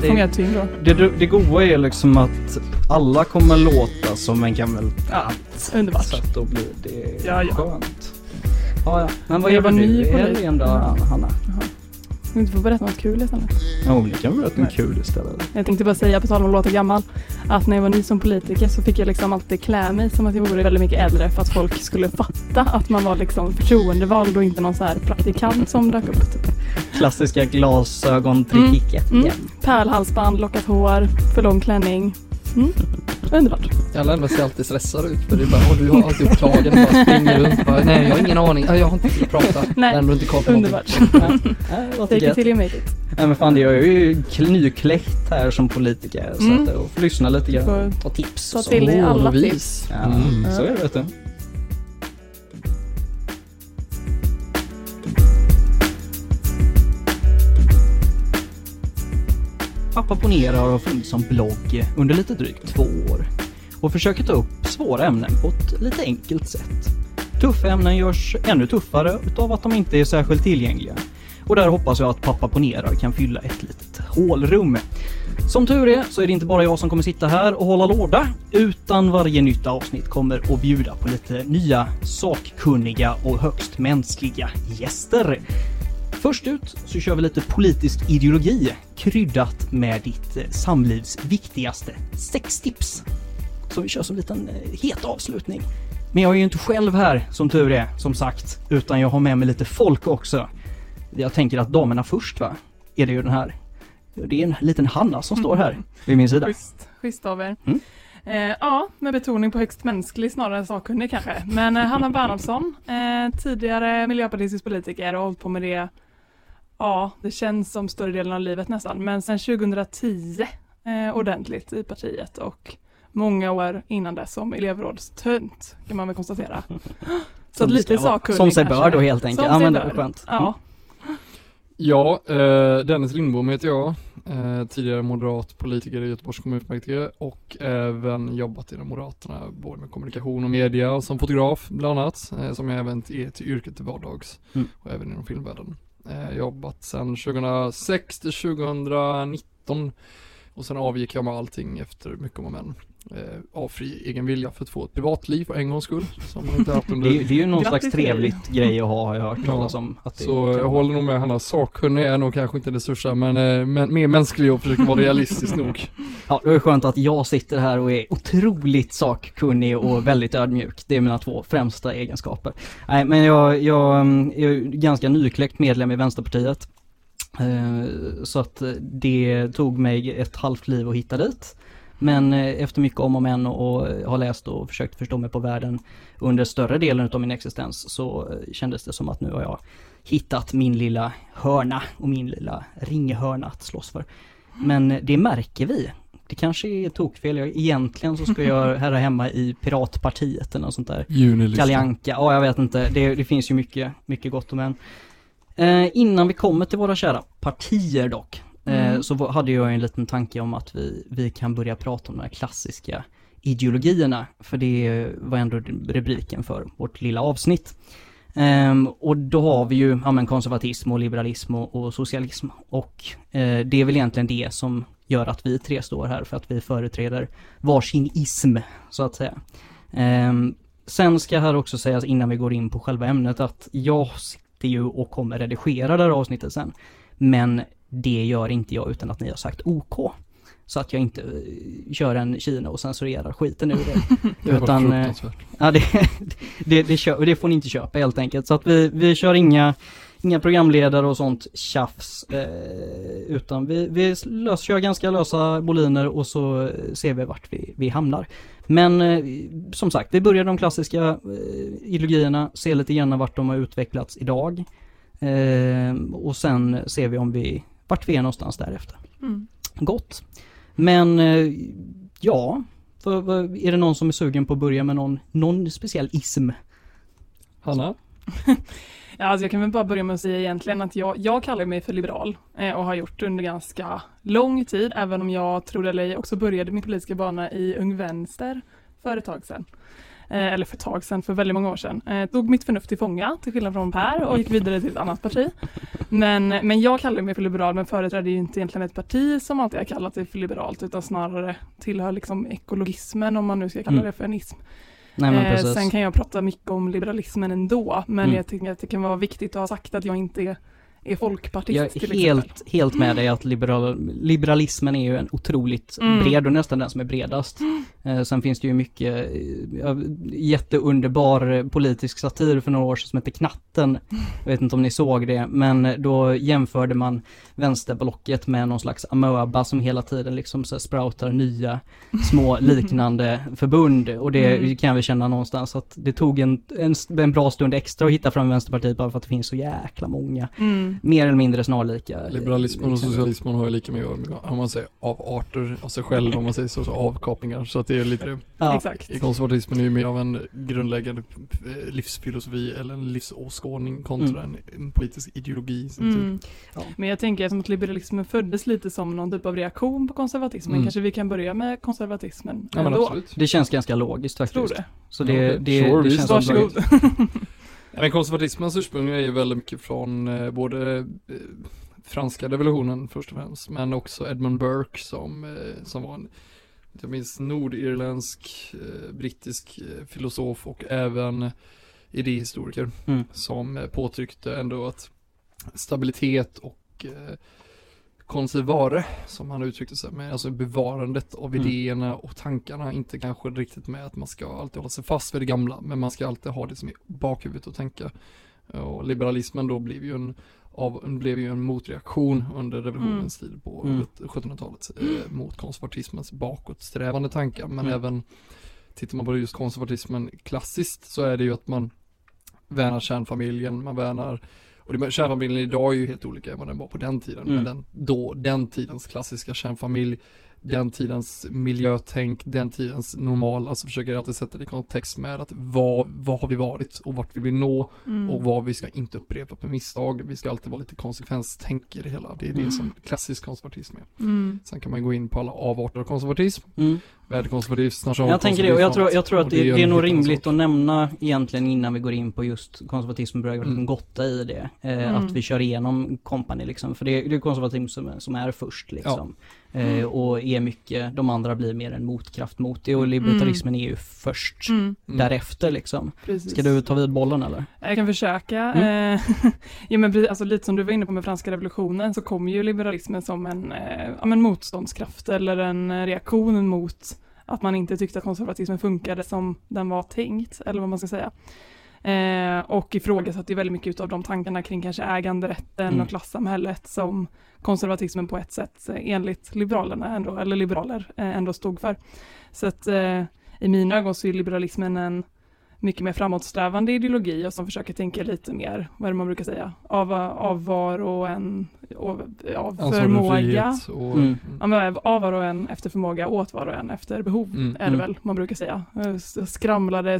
kanske det- fångar ett tyngd då. Det, det goa är liksom att alla kommer låta som en gammal Ja, underbart. Så att då blir det Ja, ja. skönt. Ja, ja. Men vad gör var du i det. helgen då. Hanna? Ska vi inte få berätta något kul istället? Ja, vi kan berätta något kul istället. Jag tänkte bara säga, på tal om att låta gammal, att när jag var ny som politiker så fick jag liksom alltid klä mig som att jag vore väldigt mycket äldre för att folk skulle fatta att man var liksom förtroendevald och inte någon så här praktikant som dök upp. Typ. Klassiska glasögontricket. Mm. Pärlhalsband, lockat hår, för lång klänning. Mm. Underbart. Alla ser alltid stressade ut för det är bara, "Åh, du har alltid upptagen, bara springer runt, bara, nej jag har ingen aning, Ja, jag har inte tid att prata. Nej, Ändå inte koll på Underbart. Take it till you make it. Nej men fan det är ju kl- nykläckt här som politiker så Mm. att och får lyssna lite grann. Ta tips ta och så. till dig alla tips. Ja, Mm. så är det vet du. Pappa Ponera har funnits som blogg under lite drygt två år och försöker ta upp svåra ämnen på ett lite enkelt sätt. Tuffa ämnen görs ännu tuffare utav att de inte är särskilt tillgängliga. Och där hoppas jag att Pappa Ponerar kan fylla ett litet hålrum. Som tur är så är det inte bara jag som kommer sitta här och hålla låda, utan varje nytt avsnitt kommer att bjuda på lite nya, sakkunniga och högst mänskliga gäster. Först ut så kör vi lite politisk ideologi kryddat med ditt eh, samlivs viktigaste sextips. Så vi kör som en liten eh, het avslutning. Men jag är ju inte själv här som tur är, som sagt, utan jag har med mig lite folk också. Jag tänker att damerna först va? Är det ju den här. Det är en liten Hanna som står här vid min sida. Schysst, schysst av er. Mm. Eh, ja, med betoning på högst mänsklig snarare än sakkunnig kanske. Men eh, Hanna Bernhardsson, eh, tidigare miljöpartistisk politiker och hållit på med det, ja, det känns som större delen av livet nästan, men sedan 2010 eh, ordentligt i partiet och många år innan dess som elevrådstönt kan man väl konstatera. Så att lite sakkunnig Som sig bör då helt enkelt. Som Ja men det är skönt. Ja, Ja, eh, Dennis Lindbom heter jag, eh, tidigare moderat politiker i Göteborgs kommunfullmäktige och även jobbat inom Moderaterna både med kommunikation och media och som fotograf bland annat, eh, som jag även är till yrket till vardags Mm. och även inom filmvärlden. Eh, jobbat sedan 2006 till 2019 och sen avgick jag med allting efter mycket om och men. Eh, av fri egen vilja för att få ett privatliv för en gångs skull, som man inte haft Det under är, ju- det är ju någon Grattis slags trevligt grej att ha har jag hört Ja. talas om. Att det Så jag håller nog med Hanna, sakkunnig är nog kanske inte det största men, eh, men mer mänsklig och försöker vara realistisk nog. Ja, det är skönt att jag sitter här och är otroligt sakkunnig och väldigt ödmjuk. Det är mina två främsta egenskaper. Nej, men jag, jag mm, är ju ganska nykläckt medlem i Vänsterpartiet. Eh, Så att eh, det tog mig ett halvt liv att hitta dit. Men eh, efter mycket om och men och eh, har läst och försökt förstå mig på världen under större delen av min existens så eh, kändes det som att nu har jag hittat min lilla hörna och min lilla ringhörna att slåss för. Men det märker vi. Det kanske är tokfel. Jag, egentligen så ska jag höra hemma i Piratpartiet eller något sånt där. Kalle Anka, ja jag vet inte. Det, det finns ju mycket, mycket gott om en. Eh, innan vi kommer till våra kära partier dock, Mm. så hade jag en liten tanke om att vi, vi kan börja prata om de här klassiska ideologierna, för det var ändå rubriken för vårt lilla avsnitt. Ehm, och då har vi ju ja, men konservatism och liberalism och, och socialism och eh, det är väl egentligen det som gör att vi tre står här för att vi företräder varsin ism så att säga. Ehm, sen ska här också sägas innan vi går in på själva ämnet att jag sitter ju och kommer redigera det här avsnittet sen. Men det gör inte jag utan att ni har sagt OK. Så att jag inte eh, kör en Kina och censurerar skiten ur det. utan, eh, Ja, det, det, det, kö- det får ni inte köpa helt enkelt. Så att vi, vi kör inga, inga programledare och sånt tjafs. Eh, utan vi, vi lös, kör ganska lösa boliner och så eh, ser vi vart vi, vi hamnar. Men eh, som sagt, vi börjar de klassiska eh, ideologierna, ser lite grann vart de har utvecklats idag. Eh, och sen ser vi om vi, vart vi är någonstans därefter. Mm. Gott. Men eh, ja, för, för, är det någon som är sugen på att börja med någon, någon speciell ism? Hanna? Ja, alltså jag kan väl bara börja med att säga egentligen att jag, jag kallar mig för liberal eh, och har gjort det under ganska lång tid, även om jag, tror eller också började min politiska bana i Ung Vänster för ett tag sedan. Eh, eller för ett tag sedan, för väldigt många år sedan. Eh, tog mitt förnuft till fånga, till skillnad från Per, och gick vidare till ett annat parti. Men, men jag kallar mig för liberal men företräder ju inte egentligen ett parti som alltid har kallat sig för liberalt utan snarare tillhör liksom ekologismen om man nu ska kalla Mm. det för enism. Nej men Eh, sen kan jag prata mycket om liberalismen ändå men Mm. jag tycker att det kan vara viktigt att ha sagt att jag inte är, är folkpartist Jag till är exempel. helt, helt med dig att liberal, liberalismen är ju en otroligt Mm. bred och nästan den som är bredast. Eh, sen finns det ju mycket eh, jätteunderbar politisk satir för några år sedan som heter Knatten. Jag vet inte om ni såg det, men då jämförde man vänsterblocket med någon slags amöba som hela tiden liksom så sproutar nya små liknande förbund och det Mm. kan väl känna någonstans att det tog en, en, en bra stund extra att hitta fram Vänsterpartiet bara för att det finns så jäkla många Mm. Mer eller mindre snarlika. eh, Liberalismen och exempel. socialismen har ju lika mycket att göra med, om man säger, avarter av sig själv, om man säger så, så avkapningar. Så att det är lite det. Ja, Exakt. Konservatismen är ju mer av en grundläggande eh, livsfilosofi eller en livsåskådning kontra en, en politisk ideologi. tur. Mm. Ja. Men jag tänker som att liberalismen föddes lite som någon typ av reaktion på konservatismen. Mm. Kanske vi kan börja med konservatismen Ja men ändå. absolut. det känns ganska logiskt faktiskt. Tror det. Så det, Ja, det, Sure, det visst. känns som Men konservatismens ursprung är ju väldigt mycket från eh, både eh, franska revolutionen först och främst, men också Edmund Burke som, eh, som var en, jag minns nordirländsk, brittisk filosof och även idéhistoriker Mm. som påtryckte ändå att stabilitet och eh, konservare, som han uttryckte sig med, alltså bevarandet av Mm. idéerna och tankarna, inte kanske riktigt med att man ska alltid hålla sig fast vid det gamla, men man ska alltid ha det som i bakhuvudet och tänka. Och liberalismen då blev ju en, av, blev ju en motreaktion under revolutionens tid på Mm. 1700-talet eh, mot konservatismens bakåtsträvande tankar, men Mm. även tittar man på just konservatismen klassiskt så är det ju att man värnar kärnfamiljen, man värnar och det, kärnfamiljen idag är ju helt olika än vad den var på den tiden, Mm. men den, då, den tidens klassiska kärnfamilj, den tidens miljötänk, den tidens normal, alltså försöker alltid sätta det i kontext med att vad, vad har vi varit och vart vill vi nå Mm. och vad vi ska inte upprepa för misstag, vi ska alltid vara lite konsekvenstänk i det hela, det är det Mm. som klassisk konservatism är. Mm. Sen kan man gå in på alla avarter av konservatism, Mm. värdekonservatism, Jag tänker det och jag tror, jag tror att det, det är nog rimligt att nämna egentligen innan vi går in på just konservatism och börjar Mm. gotta i det. Eh, Mm. Att vi kör igenom company liksom. För det, det är konservatism som, är- som är först liksom. Eh, och är mycket, de andra blir mer en motkraft mot det och libertarismen är ju först Mm. därefter liksom. Precis. Ska du ta vid bollen eller? Jag kan försöka. Mm. Eh, ja, men alltså, lite som du var inne på med franska revolutionen så kom ju liberalismen som en eh, ja, men motståndskraft eller en reaktion mot att man inte tyckte att konservatismen funkade som den var tänkt, eller vad man ska säga. Eh, och ifrågasatte ju väldigt mycket av de tankarna kring kanske äganderätten Mm. och klassamhället som konservatismen på ett sätt eh, enligt liberalerna ändå, eller liberaler eh, ändå stod för. Så att eh, i mina ögon så är liberalismen en mycket mer framåtsträvande ideologi och som försöker tänka lite mer, vad är det man brukar säga, av, av var och en, av, av förmåga. Och, Mm. Ja, av var och en efter förmåga, åt var och en efter behov, Mm, är det mm. väl man brukar säga. S- skramlade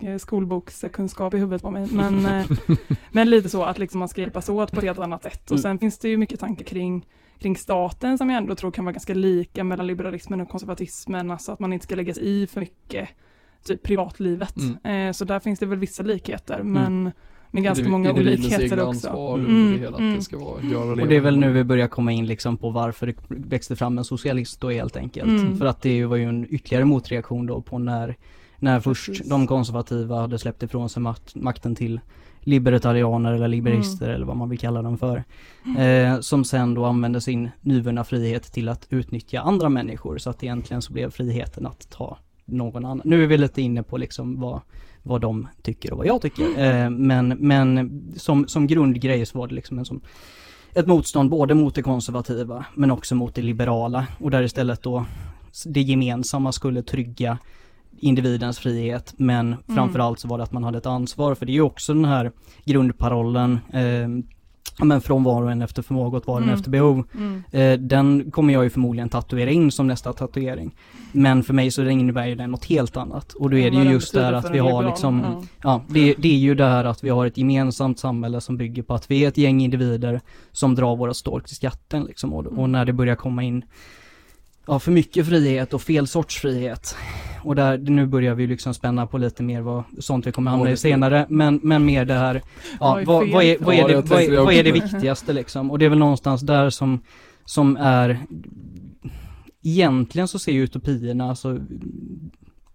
eh, skolbokskunskap i huvudet på mig, men, eh, men lite så att liksom man ska hjälpas åt på ett helt annat sätt. Och Mm. sen finns det ju mycket tankar kring kring staten som jag ändå tror kan vara ganska lika mellan liberalismen och konservatismen, alltså att man inte ska lägga sig i för mycket typ privatlivet. Mm. Eh, så där finns det väl vissa likheter, men med ganska många individens olikheter egna också. ansvar Mm. det Mm, mm. det ska vara, göra Och det är väl nu vi börjar komma in liksom på varför det växte fram en socialist då helt enkelt. Mm. För att det var ju en ytterligare motreaktion då på när, när först Precis. de konservativa hade släppt ifrån sig makt, makten till libertarianer eller liberister eller vad man vill kalla dem för. Eh, som sen då använde sin nyvunna frihet till att utnyttja andra människor så att egentligen så blev friheten att ta någon annan. Nu är vi lite inne på liksom vad, vad de tycker och vad jag tycker. Eh, men men som, som grundgrej så var det liksom en som ett motstånd både mot det konservativa men också mot det liberala och där istället då det gemensamma skulle trygga individens frihet men framförallt så var det att man hade ett ansvar för det är ju också den här grundparollen eh, men från var och en efter förmåga åt var och en Mm. efter behov. Mm. Eh, den kommer jag ju förmodligen tatuera in som nästa tatuering. Men för mig så innebär ju den något helt annat. Och då är det ju just där för att vi har liksom, Ja. ja det, det är ju det här att vi har ett gemensamt samhälle som bygger på att vi är ett gäng individer som drar våra stråk till skatten liksom. Och, och Mm. när det börjar komma in ja, för mycket frihet och fel sorts frihet. Och där, nu börjar vi liksom spänna på lite mer vad, sånt vi kommer hamna i senare, men, men mer det här, ja, vad, vad, är, vad, är det, vad, är, det vad är det viktigaste liksom? Och det är väl någonstans där som, som är, egentligen så ser ju utopierna, alltså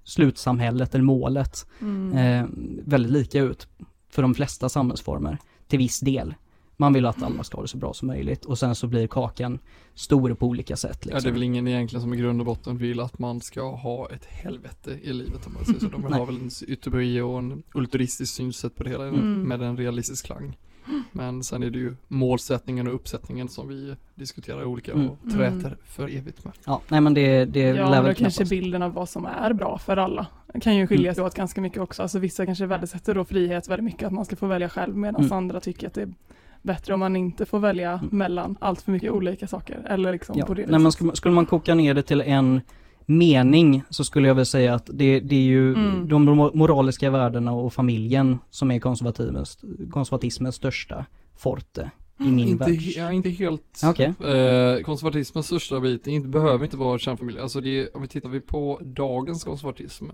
slutsamhället eller målet, Mm. eh, väldigt lika ut för de flesta samhällsformer, till viss del. Man vill att alla ska ha det så bra som möjligt och sen så blir kakan stor på olika sätt. Ja, Liksom. det är väl ingen egentligen som i grund och botten vill att man ska ha ett helvete i livet om man säger så. De vill Nej. ha väl en utopi och en ulturistisk synsätt på det hela Mm. med en realistisk klang. Men sen är det ju målsättningen och uppsättningen som vi diskuterar olika Mm. och träter för evigt med. Ja, nej men det, det Ja, lär väl kanske bilden av vad som är bra för alla kan ju skilja Mm. sig åt ganska mycket också. Alltså vissa kanske värdesätter då frihet väldigt mycket, att man ska få välja själv, medan Mm. andra tycker att det är bättre om man inte får välja Mm. mellan allt för mycket olika saker. Eller liksom Ja. på det Nej, men skulle, skulle man koka ner det till en mening så skulle jag väl säga att det, det är ju Mm. de mo- moraliska värdena och familjen som är konservatismens, konservatismens största forte i min Inte, värld. ja, inte helt. Okej. Eh, konservatismens största bit, det inte, behöver inte vara kärnfamilj. Alltså det, om vi tittar vi på dagens konservatism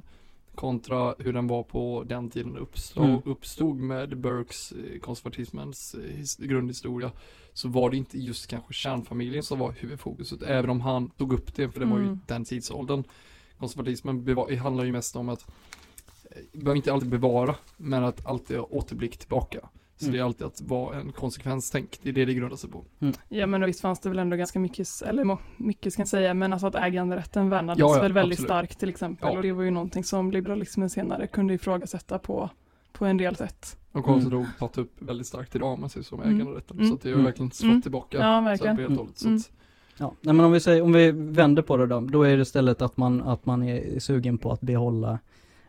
kontra hur den var på den tiden uppstod, Mm. uppstod med Burkes eh, konservatismens eh, his, grundhistoria så var det inte just kanske kärnfamiljen som var huvudfokuset även om han tog upp det för det var ju Mm. den tidsåldern. Konservatismen handlar ju mest om att eh, behöver inte alltid bevara men att alltid återblick tillbaka. Så Mm. det är alltid att vara en konsekvenstänk, det är det det grundar sig på. Ja men visst fanns det väl ändå ganska mycket, eller mycket ska jag säga, men alltså att äganderätten värnades Ja, ja, väl väldigt absolut. starkt till exempel. Ja. Och det var ju någonting som liberalismen senare kunde ifrågasätta på, på en del sätt. De kommer mm. nog tagit upp väldigt starkt idag om man säger så med Mm. äganderätten. Mm. Så att det är ju Mm. verkligen slått Mm. tillbaka. Ja verkligen. på helt och hållet. Så Mm. Ja, nej men om vi säger, om vi vänder på det då, då är det istället att man, att man är sugen på att behålla,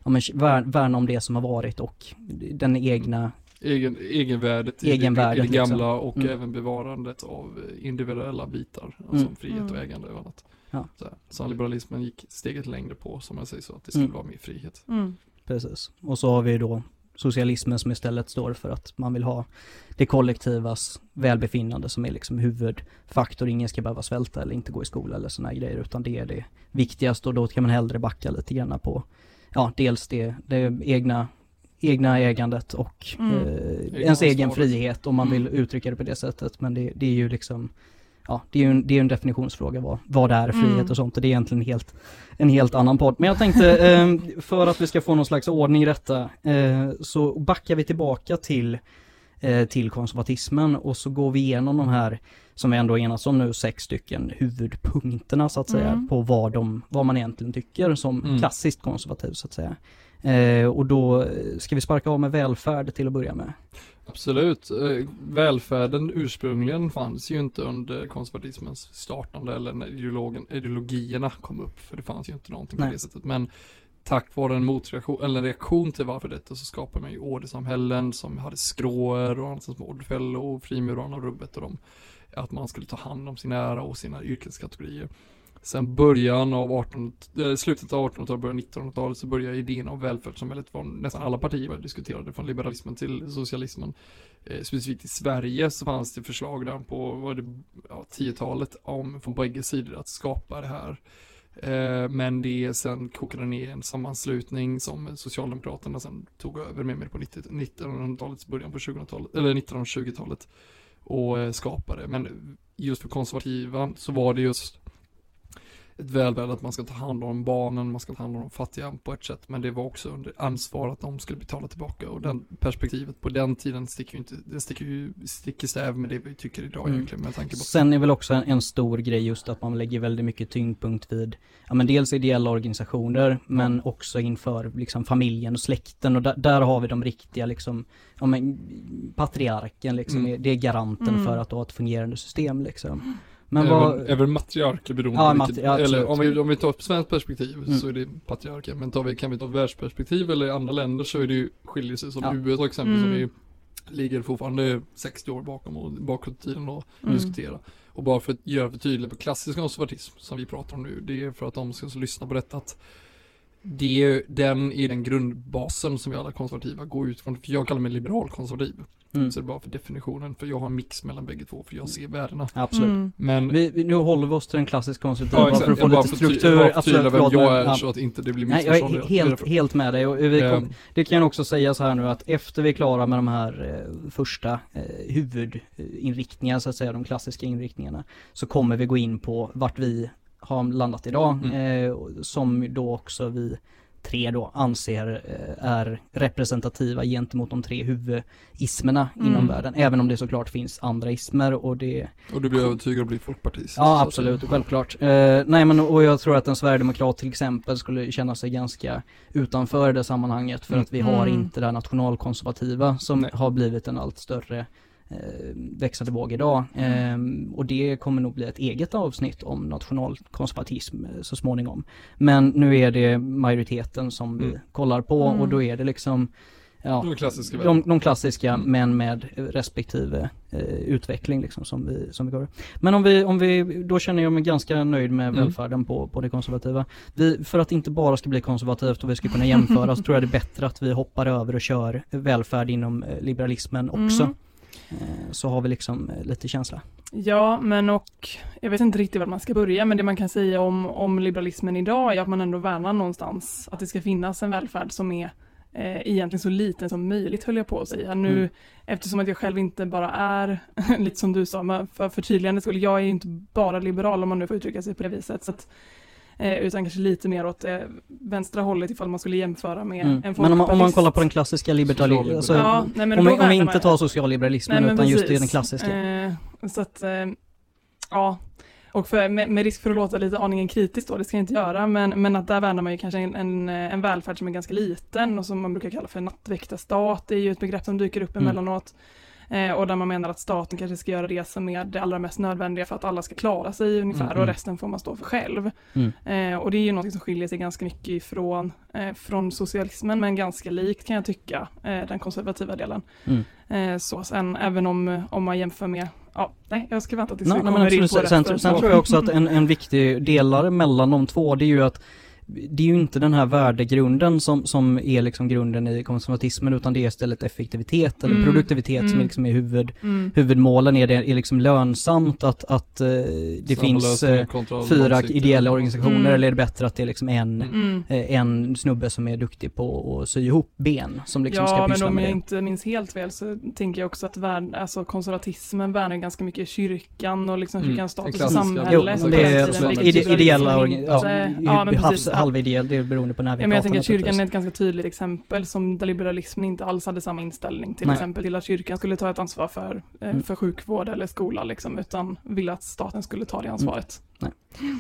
ja men vär, värna om det som har varit och den egna, egen, egenvärdet i, Egenvärdet, det, i det liksom. gamla och Mm. även bevarandet av eh, individuella bitar. Mm. Som frihet och Mm. ägande och annat. Ja. Så, så liberalismen gick steget längre på, som jag säger så, att det skulle Mm. vara mer frihet. Mm. precis. Och så har vi då socialismen som istället står för att man vill ha det kollektivas välbefinnande som är liksom huvudfaktor. Ingen ska behöva svälta eller inte gå i skola eller sådana grejer utan det är det viktigaste och då kan man hellre backa lite grann på, ja dels det, det egna egna ägandet och Mm. eh, ens egen frihet om man vill uttrycka det på det sättet. Men det, det är ju liksom, ja det är ju en, det är en definitionsfråga vad, vad är frihet Mm. och sånt och det är egentligen helt, en helt annan podd. Men jag tänkte, eh, för att vi ska få någon slags ordning i detta, eh, så backar vi tillbaka till, eh, till konservatismen och så går vi igenom de här, som vi ändå enats om nu, sex stycken huvudpunkterna så att säga, Mm. på vad, de, vad man egentligen tycker som Mm. klassiskt konservativ så att säga. Eh, och då eh, ska vi sparka av med välfärd till att börja med. Absolut. Eh, Välfärden ursprungligen fanns ju inte under konservatismens startande eller när ideologen, ideologierna kom upp. För det fanns ju inte någonting Nej. på det sättet. Men tack vare en motreaktion, eller en reaktion till varför detta så skapade man ju ordersamhällen som hade skråer och annat som Ordfäll och frimurarna och rubbet och dem. Att man skulle ta hand om sin ära och sina yrkeskategorier. Sen början av 18, eh, slutet av 1800-talet, början av 1900-talet så började idén om välfärdssamhället från nästan alla partier började diskutera det från liberalismen till socialismen. Eh, specifikt i Sverige så fanns det förslag där på vad var det, ja, 10-talet om från bägge sidor att skapa det här. Eh, men det sen kokade ner en sammanslutning som Socialdemokraterna sen tog över med mer på 1900-talets början på 2000-talet, eller 1920-talet och eh, skapade. Men just för konservativa så var det just ett välvärde att man ska ta hand om barnen, man ska ta hand om de fattiga på ett sätt, men det var också under ansvar att de skulle betala tillbaka och den perspektivet på den tiden sticker ju inte, det sticker ju stick i stäv med det vi tycker idag Mm. egentligen med tanke på Sen är väl också en, en stor grej just att man lägger väldigt mycket tyngdpunkt vid, ja men dels ideella organisationer, men också inför liksom familjen och släkten och där, där har vi de riktiga liksom, ja men patriarken liksom, Mm. är- det är garanten Mm. för att ha ett fungerande system liksom. Men även, vad, även matriarker beroende Ja, matri- ja, eller om vi, om vi tar ett svenskt perspektiv Mm. så är det patriarker, men tar vi, kan vi ta ett världsperspektiv eller i andra länder så är det ju, skiljer sig som Ja. USA exempel som Mm. är, ligger fortfarande 60 år bakom och bakåt i tiden och Mm. diskutera. Och bara för att göra för tydligt på klassisk konservatism som vi pratar om nu, det är för att de ska lyssna på detta att det är, den är den grundbasen som vi alla konservativa går ut från. För jag kallar mig liberal konservativ. Mm. Så det är bara för definitionen, för jag har en mix mellan bägge två, för jag ser värdena. Absolut. Mm. Men Vi, vi, nu håller vi oss till den klassiska konservativa Ja, bara för att få Jag lite struktur. bara vem förlåt, jag är ja. så att inte det blir Nej, jag är missförstånd. he- helt, helt med dig och vi kom, Ehm, det kan också sägas här nu att efter vi är klara med de här eh, första eh, huvudinriktningarna så att säga, de klassiska inriktningarna, så kommer vi gå in på vart vi har landat idag, Mm. eh, som då också vi tre då anser eh, är representativa gentemot de tre huvudismerna Mm. inom världen, även om det såklart finns andra ismer och det och du blir övertygad att bli folkpartist. Ja absolut, självklart. Eh, nej men och jag tror att en sverigedemokrat till exempel skulle känna sig ganska utanför det sammanhanget för Mm. att vi har Mm. inte det här nationalkonservativa som Nej. har blivit en allt större växande våg idag. Eh, och det kommer nog bli ett eget avsnitt om nationalkonservatism eh, så småningom. Men nu är det majoriteten som vi Mm. kollar på och Mm. då är det liksom Ja, De klassiska de, de klassiska Mm. men med respektive eh, utveckling liksom som vi, som vi går. Men om vi, om vi, då känner jag mig ganska nöjd med Mm. välfärden på, på det konservativa. Vi, för att inte bara ska bli konservativt och vi ska kunna jämföra så tror jag det är bättre att vi hoppar över och kör välfärd inom eh, liberalismen också. Mm. Eh, så har vi liksom eh, lite känsla. Ja, men och jag vet inte riktigt var man ska börja, men det man kan säga om, om liberalismen idag är att man ändå värnar någonstans att det ska finnas en välfärd som är eh, egentligen så liten som möjligt höll jag på att säga. Nu, Mm. eftersom att jag själv inte bara är, lite som du sa, men för förtydligande skull, jag är ju inte bara liberal om man nu får uttrycka sig på det viset. Så att, eh, utan kanske lite mer åt eh, vänstra hållet ifall man skulle jämföra med Mm. en Men om man, om man folkpartist. kollar på den klassiska liberalismen, alltså, Ja, nej, men om, vi, om vi inte tar socialliberalismen Nej, utan just den klassiska. Eh, så att, eh, ja, och för, med, med risk för att låta lite aningen kritiskt då, det ska jag inte göra, men, men att där värnar man ju kanske en, en, en välfärd som är ganska liten och som man brukar kalla för nattväktarstat, det är ju ett begrepp som dyker upp Mm. emellanåt. Eh, och där man menar att staten kanske ska göra det som är det allra mest nödvändiga för att alla ska klara sig ungefär Mm, och mm. resten får man stå för själv. Mm. Eh, och det är ju något som skiljer sig ganska mycket ifrån eh, från socialismen men ganska likt kan jag tycka, eh, den konservativa delen. Mm. Eh, så sen även om, om man jämför med, ja, nej jag ska vänta tills vi nej, kommer in på resten. sen, sen tror jag också att en, en viktig delare mellan de två, det är ju att det är ju inte den här värdegrunden som, som är liksom grunden i konservatismen utan det är istället effektivitet eller Mm. produktivitet som Mm. liksom är huvud, Mm. huvudmålen. Är det är liksom lönsamt att, att eh, det finns eh, fyra ideella organisationer Mm. eller är det bättre att det är liksom en, Mm. Eh, en snubbe som är duktig på att sy ihop ben som liksom ska Ja, men pyssla om med jag det? inte minns helt fel så tänker jag också att värld, alltså konservatismen värnar ganska mycket kyrkan och liksom Mm, kyrkans status i samhället. Jo, det är ligger ide, ideella socialismen organ, inte- ja, ja, men halv, precis. Halvideell, det är beroende på när vi Ja, men jag tänker att kyrkan är ett ganska tydligt exempel som där liberalismen inte alls hade samma inställning till Nej. exempel till att kyrkan skulle ta ett ansvar för, eh, Mm. för sjukvård eller skola liksom, utan ville att staten skulle ta det ansvaret.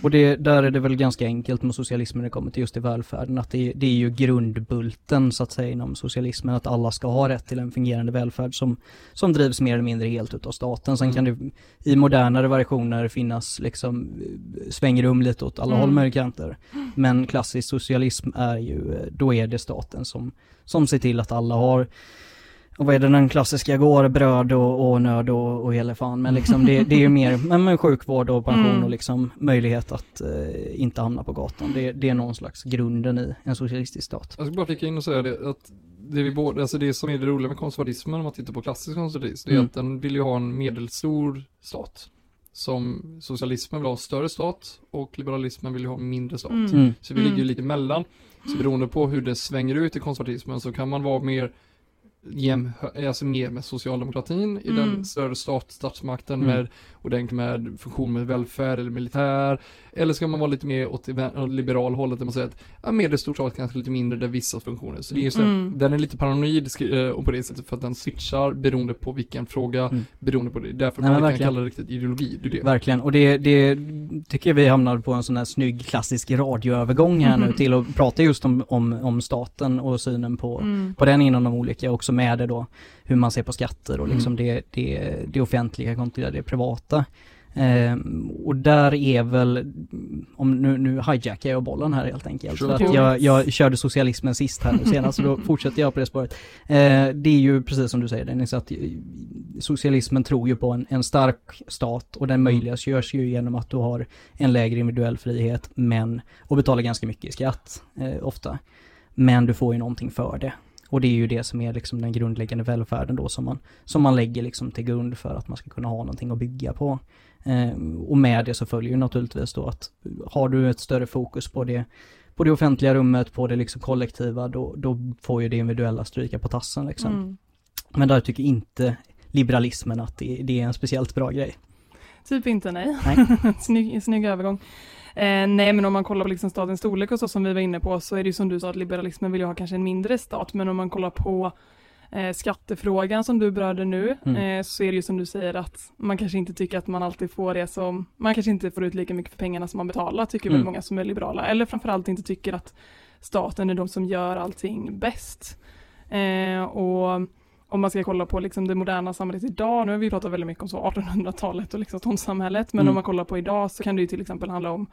Och det, där är det väl ganska enkelt med socialismen när det kommer till just i välfärden, att det, det är ju grundbulten så att säga inom socialismen, att alla ska ha rätt till en fungerande välfärd som, som drivs mer eller mindre helt utav staten. Sen Mm. kan det i modernare versioner finnas liksom eh, svängrum lite åt alla Mm. håll med kanter. Men klassisk socialism är ju, eh, då är det staten som, som ser till att alla har och vad är det den klassiska går, bröd och, och nöd och, och hela fan. Men liksom det, det är ju mer, men, men sjukvård och pension Mm. och liksom möjlighet att eh, inte hamna på gatan. Det, det är någon slags grunden i en socialistisk stat. Jag ska bara flika in och säga det att det, vi både, alltså det som är det roliga med konservatismen om man tittar på klassisk konservatism, det är Mm. att den vill ju ha en medelstor stat. Som socialismen vill ha större stat och liberalismen vill ju ha mindre stat. Mm. Så vi ligger ju Mm. lite emellan. Så beroende på hur det svänger ut i konservatismen så kan man vara mer jäm, alltså mer med socialdemokratin i Mm. den större stat, statsmakten Mm. med ordentligt med funktion med välfärd eller militär. Eller ska man vara lite mer åt liberal hållet där man säger att ja, medelstor stat kanske lite mindre där vissa funktioner. Så det är just Mm. den är lite paranoid eh, och på det sättet för att den switchar beroende på vilken fråga, Mm. beroende på det. Därför Nej, man kan verkligen. kalla det riktigt ideologi. Det det. Verkligen, och det, det tycker jag vi hamnar på en sån här snygg klassisk radioövergång här nu Mhm. till att prata just om, om, om staten och synen på, Mm. på den inom de olika, också med det då hur man ser på skatter och liksom Mm. det, det, det offentliga kontra det privata. Ehm, och där är väl, om nu, nu hijackar jag bollen här helt enkelt. Sure. För att jag, jag körde socialismen sist här nu senast, så då fortsätter jag på det spåret. Eh, det är ju precis som du säger Dennis, att eh, socialismen tror ju på en, en stark stat och den möjliggörs ju genom att du har en lägre individuell frihet, men, och betalar ganska mycket i skatt, eh, ofta. Men du får ju någonting för det. Och det är ju det som är liksom den grundläggande välfärden då som man, som man lägger liksom till grund för att man ska kunna ha någonting att bygga på. Eh, och med det så följer ju naturligtvis då att har du ett större fokus på det, på det offentliga rummet, på det liksom kollektiva, då, då får ju det individuella stryka på tassen liksom. Mm. Men där tycker inte liberalismen att det, det är en speciellt bra grej. Typ inte nej. Nej. snygg, snygg övergång. Eh, nej men om man kollar på liksom statens storlek och så som vi var inne på så är det ju som du sa att liberalismen vill ju ha kanske en mindre stat men om man kollar på eh, skattefrågan som du berörde nu Mm. eh, så är det ju som du säger att man kanske inte tycker att man alltid får det som man kanske inte får ut lika mycket för pengarna som man betalar tycker väl Mm. många som är liberala eller framförallt inte tycker att staten är de som gör allting bäst. Eh, och om man ska kolla på liksom det moderna samhället idag, nu har vi pratat väldigt mycket om så 1800-talet och liksom ståndssamhället, men Mm. om man kollar på idag så kan det ju till exempel handla om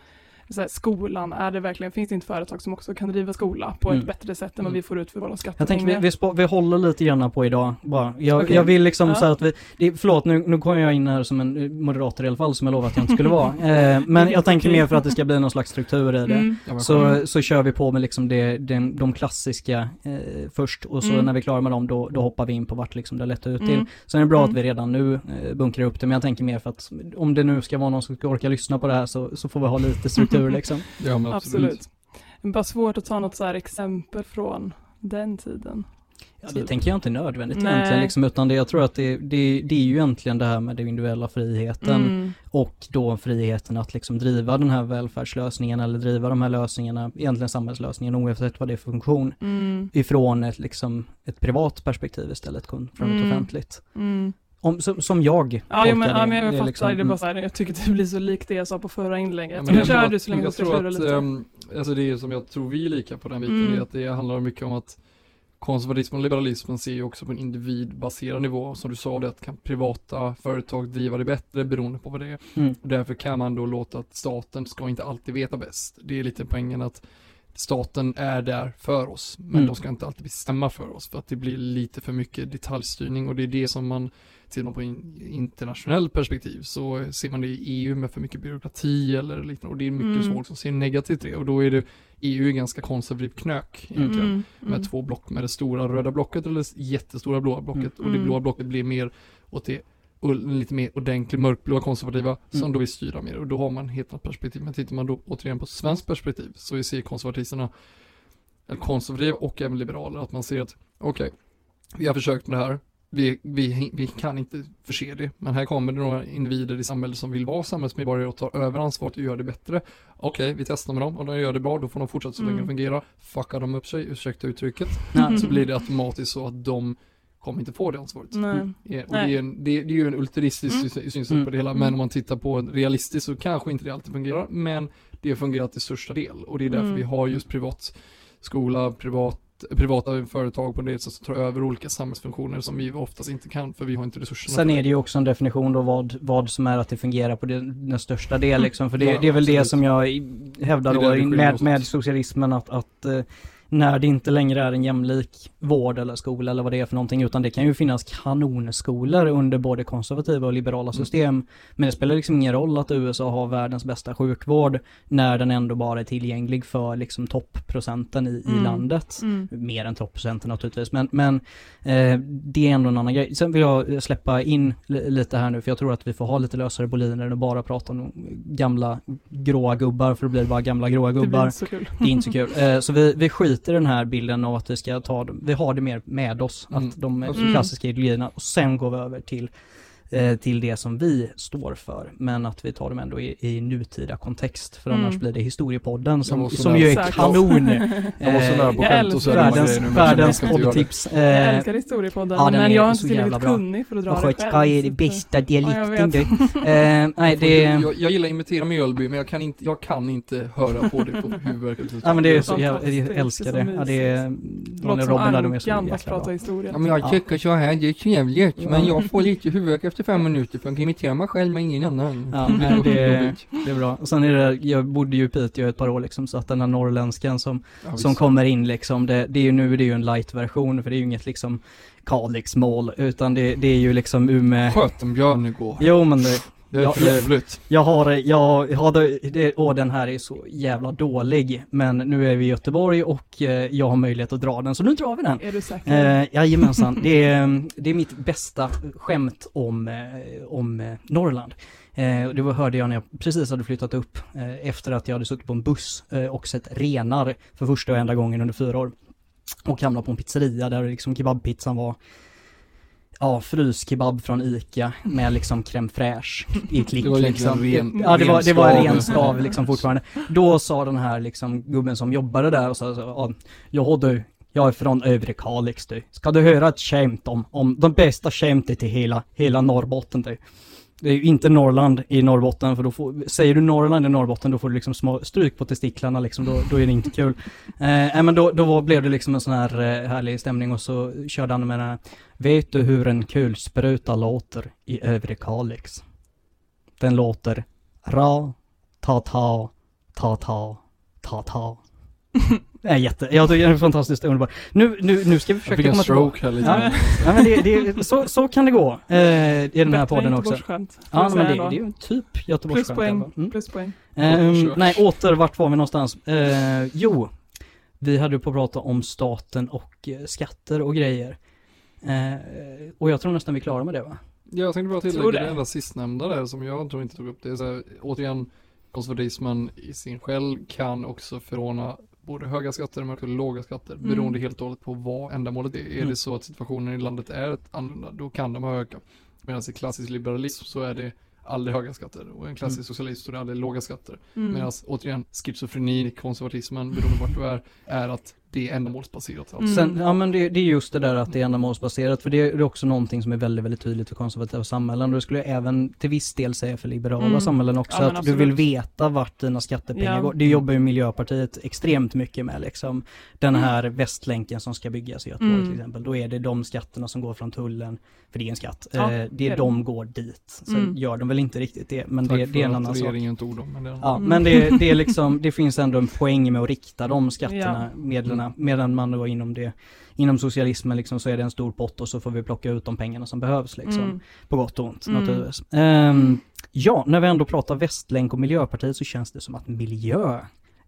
här, skolan, är det verkligen, finns det inte företag som också kan driva skola på Mm. ett bättre sätt än vad Mm. vi får ut för våra Jag skattepengar? tänker vi, vi, spå- vi håller lite grann på idag bara. Jag, Okej. jag vill liksom Ja. så att vi, det, förlåt nu, nu kommer jag in här som en eh, moderator i alla fall som jag lovade att jag inte skulle vara. Eh, men jag tänker mer för att det ska bli någon slags struktur i det. Mm. Så, så kör vi på med liksom det, den, de klassiska eh, först och så Mm. när vi är klara med dem då, då hoppar vi in på vart liksom det lättar ut till. Mm. Sen är det bra Mm. att vi redan nu eh, bunkrar upp det, men jag tänker mer för att om det nu ska vara någon som ska orka lyssna på det här så, så får vi ha lite struktur liksom. Ja men absolut. Absolut. Bara svårt att ta något så här exempel från den tiden. Ja, det tänker jag inte nödvändigt Nej. egentligen liksom, utan det, jag tror att det, det, det är ju egentligen det här med den individuella friheten Mm. och då friheten att liksom driva den här välfärdslösningen eller driva de här lösningarna, egentligen samhällslösningen oavsett vad det är för funktion, Mm. ifrån ett, liksom, ett privat perspektiv istället från ett Mm. offentligt. Mm. Om, som, som jag Ja, jo, men, ja, men jag Det är fattar, liksom- det är bara så här, jag tycker det blir så likt det jag sa på förra inlägget. Ja, men jag kör tror du att- så länge du jag ska tror att, lite. ehm, alltså det är som jag tror vi är lika på den biten, Mm. det är att det handlar mycket om att konservatismen och liberalismen ser ju också på en individbaserad nivå. Som du sa, det att kan privata företag driva det bättre beroende på vad det är. Mm. Och därför kan man då låta att staten ska inte alltid veta bäst. Det är lite poängen att staten är där för oss, men Mm. de ska inte alltid bestämma för oss för att det blir lite för mycket detaljstyrning och det är det som man Tittar man på in, internationell perspektiv så ser man det i EU med för mycket byråkrati eller liknande och det är mycket Mm. folk som ser negativt det och då är det EU är ganska konservativt knök egentligen Mm, med mm. två block med det stora röda blocket eller det jättestora blåa blocket och det Mm. blåa blocket blir mer åt det lite mer ordentligt mörkblåa konservativa som Mm. då vill styra mer och då har man helt annat perspektiv. Men tittar man då återigen på svenskt perspektiv så ser konservatisterna, eller konservativa och även liberaler, att man ser att okej, vi har försökt med det här, vi, vi, vi kan inte förse det, men här kommer det några individer i samhället som vill vara samhällsmedborgare och tar över ansvaret och gör det bättre. Okej, vi testar med dem och de gör det bra, då får de fortsätta så länge Mm. det fungerar. Fuckar de upp sig, ursäkta uttrycket, så blir det automatiskt så att de kommer inte få det ansvaret. Nej. Ja, och det är, en, det, det är ju en ultristisk Mm. syn- synsätt Mm. på det hela, Mm. men om man tittar på en realistiskt så kanske inte det alltid fungerar, men det har fungerat till största del och det är därför Mm. vi har just privat skola, privat, privata företag på det sättet tar över olika samhällsfunktioner som vi oftast inte kan för vi har inte resurserna. Sen är det ju också en definition då vad, vad som är att det fungerar på den, den största del liksom. För det, Ja, det är väl det absolut. som jag hävdar Det då med, med socialismen att, att eh, när det inte längre är en jämlik vård eller skola eller vad det är för någonting utan det kan ju finnas kanonskolor under både konservativa och liberala Mm. system. Men det spelar liksom ingen roll att USA har världens bästa sjukvård när den ändå bara är tillgänglig för liksom toppprocenten i, i Mm. landet Mm. mer än toppprocenten naturligtvis, men, men eh, det är ändå en annan grej. Sen vill jag släppa in li- lite här nu, för jag tror att vi får ha lite lösare boliner att bara prata om gamla gråa gubbar, för då blir det bara gamla gråa Det blir gubbar. inte så kul. Det är inte så kul. Eh, så vi, vi skiter i den här bilden av att vi ska ta, dem- vi har det mer med oss, Mm, att de absolut. klassiska ideologierna, och sen går vi över till eh, till det som vi står för, men att vi tar dem ändå i, i nutida kontext, för Mm. annars blir det historiepodden som, så som ju är kanon. Jag var så nära på Eh, Jag skämt och så Världens, jag poddtips. Jag Eh, älskar historiepodden, ja, men jag är inte så tillräckligt kunnig för att dra och det själv. vad är det så- bästa Ja, jag dialekten du? Eh, nej det... Jag, jag gillar att imitera Mjölby men jag kan inte, jag kan inte höra på det på huvudvärket. Ja men det är så Fantastiskt, jag älskar det är det. så Ja det är, Låter Ronny och Robin där, de är så jäkla bra. Ja men jag Ja. tycker så här, det är trevligt men jag får lite huvudvärk efter fem minuter för jag kan imitera mig själv med ingen annan. Ja, nej, det, det är bra. Och sen är det, jag bodde ju i Piteå ett par år liksom, så att den här norrländskan som, Ja, som kommer in liksom, det, det är ju nu är det ju en light-version, för det är ju inget liksom Kalixmål, utan det, det är ju liksom Umeå. Sköt björn igår. Jo men det, Det är Ja, för ja. jävligt. jag har, jag har, det, åh den här är så jävla dålig, men nu är vi i Göteborg och eh, jag har möjlighet att dra den, så nu drar vi den. Är du säker? Eh, jajamensan, det är, det är mitt bästa skämt om, eh, om eh, Norrland. Eh, det var, hörde jag när jag precis hade flyttat upp eh, efter att jag hade suttit på en buss eh, och sett renar för första och enda gången under fyra år. Och hamnade på en pizzeria där liksom kebabpizzan var Ja, fryskebab från ICA med liksom crème fraîche i klick Det var liksom. ren- ja, det var, det var ren skav liksom fortfarande. Då sa den här liksom gubben som jobbade där och sa så, ja, ja du, jag är från övre Kalix du. Ska du höra ett skämt om, om de bästa skämtet i hela, hela Norrbotten du. Det är ju inte Norrland i Norrbotten för då får, säger du Norrland i Norrbotten då får du liksom små stryk på testiklarna liksom, då, då är det inte kul. Eh, men då, då blev det liksom en sån här eh, härlig stämning och så körde han med den här Vet du hur en kulspruta låter i övre Kalix? Den låter ra, ta ta, ta ta, ta ta. Det är jätte, jag tycker den är fantastiskt underbar. Nu, nu, nu ska vi Jag försöka fick en komma tillbaka. stroke här lite. Ja, ja men det, det, så, så kan det gå eh, i den här podden också. Får Ja men det, det är ju typ Göteborgsskämt. Pluspoäng. Mm. pluspoäng. Kör. nej, åter, vart var vi någonstans? Eh, jo, vi hade på att prata om staten och eh, skatter och grejer. Eh, och jag tror nästan vi är klara med det va? Ja, jag tänkte bara tillägga det. det enda sistnämnda där som jag tror inte tog upp. Det är så här, återigen, konservatismen i sin själv kan också förordna både höga skatter men också låga skatter Mm. beroende helt och hållet på vad ändamålet är. Är Mm. det så att situationen i landet är annorlunda, då kan de ha höga. Medan i klassisk liberalism så är det aldrig höga skatter och en klassisk Mm. socialism så är det aldrig låga skatter. Mm. Medan återigen, schizofreni i konservatismen, beroende på vart du är, är att det är ändamålsbaserat. Alltså. Mm. Sen, ja men det, det är just det där att det är ändamålsbaserat, för det är också någonting som är väldigt, väldigt tydligt för konservativa samhällen och det skulle jag även till viss del säga för liberala Mm. samhällen också, Ja, att du vill veta vart dina skattepengar Ja. går. Det jobbar ju Miljöpartiet extremt mycket med liksom. Den här västlänken som ska byggas i Göteborg Mm. till exempel, då är det de skatterna som går från tullen, för det är en skatt, Ja, eh, det är det. de går dit. Sen Mm. gör de väl inte riktigt det, men Tack det, för det är en att annan sak. regeringen tog dem. Men det är Ja, Mm. men det, det är liksom, det finns ändå en poäng med att rikta de skatterna, Ja. Medlen, medan man då inom det, inom socialismen liksom så är det en stor pott och så får vi plocka ut de pengarna som behövs liksom, Mm. på gott och ont Mm. naturligtvis. Ehm, ja, när vi ändå pratar Västlänk och Miljöpartiet så känns det som att miljö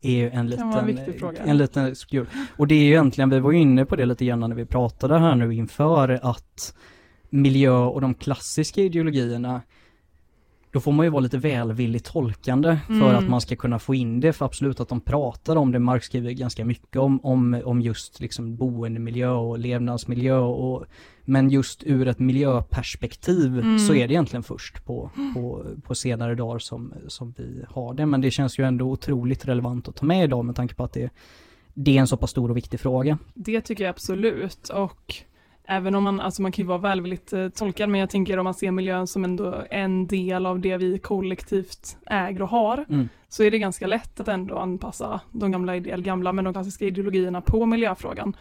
är ju en en liten, fråga. en liten skruv. Och det är ju egentligen, vi var ju inne på det lite grann när vi pratade här nu inför att miljö och de klassiska ideologierna då får man ju vara lite välvilligt tolkande för Mm. att man ska kunna få in det, för absolut att de pratar om det, Marx skriver ganska mycket om, om, om just liksom boendemiljö och levnadsmiljö och men just ur ett miljöperspektiv Mm. så är det egentligen först på, på, på senare dagar som, som vi har det, men det känns ju ändå otroligt relevant att ta med idag med tanke på att det, det är en så pass stor och viktig fråga. Det tycker jag absolut och även om man, alltså man kan ju vara välvilligt eh, tolkad men jag tänker om man ser miljön som ändå en del av det vi kollektivt äger och har Mm. så är det ganska lätt att ändå anpassa de gamla, eller gamla men de klassiska ideologierna på miljöfrågan.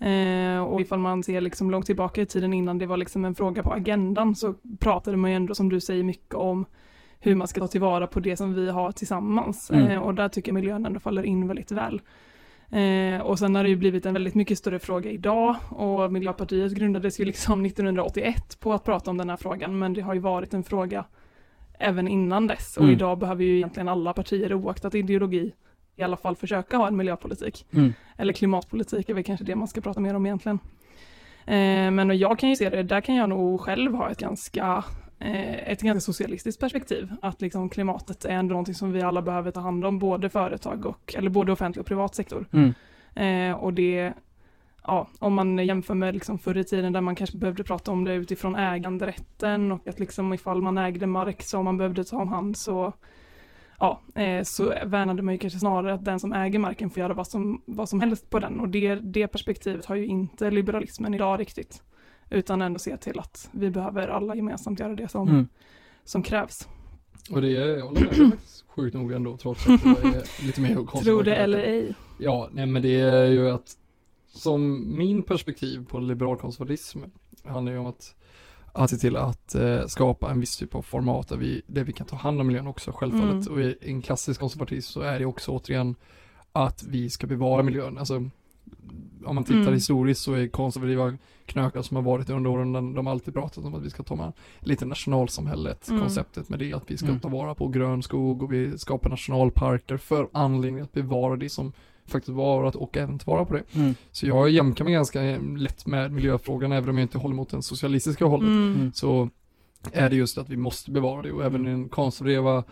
Eh, och ifall man ser liksom långt tillbaka i tiden innan det var liksom en fråga på agendan så pratade man ju ändå som du säger mycket om hur man ska ta tillvara på det som vi har tillsammans. Mm. Eh, och där tycker jag miljön ändå faller in väldigt väl. Eh, och sen har det ju blivit en väldigt mycket större fråga idag och Miljöpartiet grundades ju liksom 1981 på att prata om den här frågan men det har ju varit en fråga även innan dess och Mm. idag behöver ju egentligen alla partier oaktat ideologi i alla fall försöka ha en miljöpolitik. Mm. Eller klimatpolitik är väl kanske det man ska prata mer om egentligen. Eh, men jag kan ju se det, där kan jag nog själv ha ett ganska, ett ganska socialistiskt perspektiv. Att liksom klimatet är ändå någonting som vi alla behöver ta hand om, både företag och, eller både offentlig och privat sektor. Mm. Eh, och det, ja, om man jämför med liksom förr i tiden där man kanske behövde prata om det utifrån äganderätten och att liksom ifall man ägde mark som man behövde ta om hand så ja, eh, så värnade man ju kanske snarare att den som äger marken får göra vad som, vad som helst på den och det, det perspektivet har ju inte liberalismen idag riktigt. Utan ändå se till att vi behöver alla gemensamt göra det som, Mm. som krävs. Och det är, jag håller med, faktiskt sjukt nog ändå trots att det är lite mer konservativt. Tro det eller ej. Ja, nej men det är ju att som min perspektiv på liberal konservatism handlar ju om att att se till att eh, skapa en viss typ av format där vi, där vi kan ta hand om miljön också självfallet. Mm. Och i en klassisk konservatism så är det också återigen att vi ska bevara miljön. Alltså, om man tittar Mm. historiskt så är konservativa knökar som har varit under åren, de, de har alltid pratat om att vi ska ta med lite nationalsamhället, Mm. konceptet med det, att vi ska Mm. ta vara på grön skog och vi skapar nationalparker för anledning att bevara det som faktiskt varit och även ta vara på det. Mm. Så jag jämkar mig ganska lätt med miljöfrågan, även om jag inte håller mot den socialistiska hållet Mm. Mm. så är det just att vi måste bevara det och även i den konservativa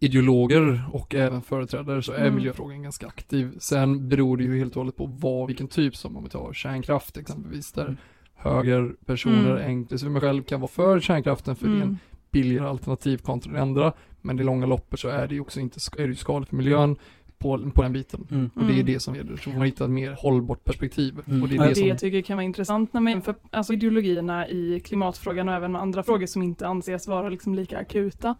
ideologer och även företrädare så är Mm. miljöfrågan ganska aktiv. Sen beror det ju helt och hållet på vad, vilken typ som om vi tar kärnkraft exempelvis där Mm. högerpersoner, Mm. inklusive mig själv, kan vara för kärnkraften för det är en Mm. billigare alternativ kontra det andra. Men i långa loppet så är det ju också inte, är det ju skadligt för miljön på, på den biten. Mm. Och det är Mm. det som gäller, så man hitta ett mer hållbart perspektiv. Mm. Och det är det Det som jag tycker kan vara intressant när man jämför alltså ideologierna i klimatfrågan och även med andra frågor som inte anses vara liksom lika akuta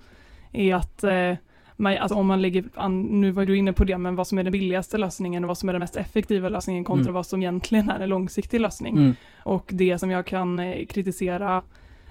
är att eh, man, alltså om man lägger an, nu var du inne på det, men vad som är den billigaste lösningen och vad som är den mest effektiva lösningen kontra Mm. vad som egentligen är en långsiktig lösning. Mm. Och det som jag kan eh, kritisera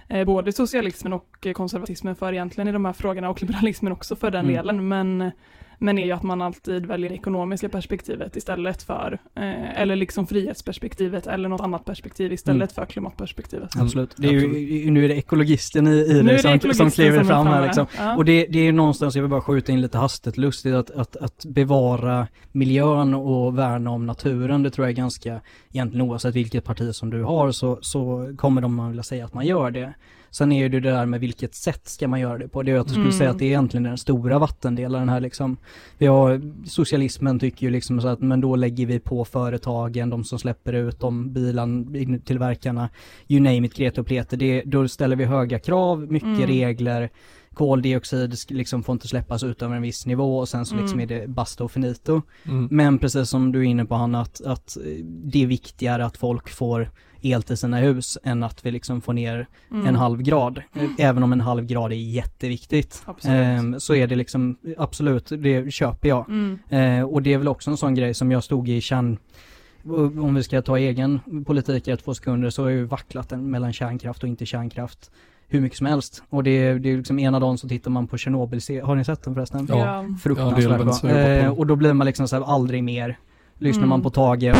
eh, både socialismen och eh, konservatismen för egentligen i de här frågorna och liberalismen också för den Mm. delen. Men, men är ju att man alltid väljer det ekonomiska perspektivet istället för, eh, eller liksom frihetsperspektivet eller något annat perspektiv istället för klimatperspektivet. Mm. Absolut. Det är ju, nu är det ekologisten i, i det det som, ekologisten som kliver fram här liksom. Ja. Och det, det är ju någonstans, jag vill bara skjuta in lite hastigt lustigt, att, att, att bevara miljön och värna om naturen, det tror jag är ganska, egentligen oavsett vilket parti som du har så, så kommer de att vilja säga att man gör det. Sen är det det där med vilket sätt ska man göra det på. Det är att jag skulle Mm. säga att det är egentligen den stora vattendelaren här liksom. Vi har, socialismen tycker ju liksom så att men då lägger vi på företagen, de som släpper ut, de bilan, tillverkarna, you name it, Greta och Peter. Det, då ställer vi höga krav, mycket Mm. regler, koldioxid liksom får inte släppas utöver en viss nivå och sen så liksom Mm. är det basta och finito. Mm. Men precis som du är inne på Hanna, att, att det är viktigare att folk får el till sina hus än att vi liksom får ner Mm. en halv grad. Eh, Även om en halv grad är jätteviktigt. Ehm, så är det liksom, absolut, det köper jag. Mm. Eh, och det är väl också en sån grej som jag stod i kärn om vi ska ta egen politik i ett, två sekunder så har jag ju vacklat mellan kärnkraft och inte kärnkraft hur mycket som helst. Och det, är- det är liksom ena dagen så tittar man på Tjernobyl, har ni sett den förresten? Ja. Fruktansvärt Ja, bra. Eh, och då blir man liksom så här, aldrig mer. Lyssnar Mm. man på Tage Eh,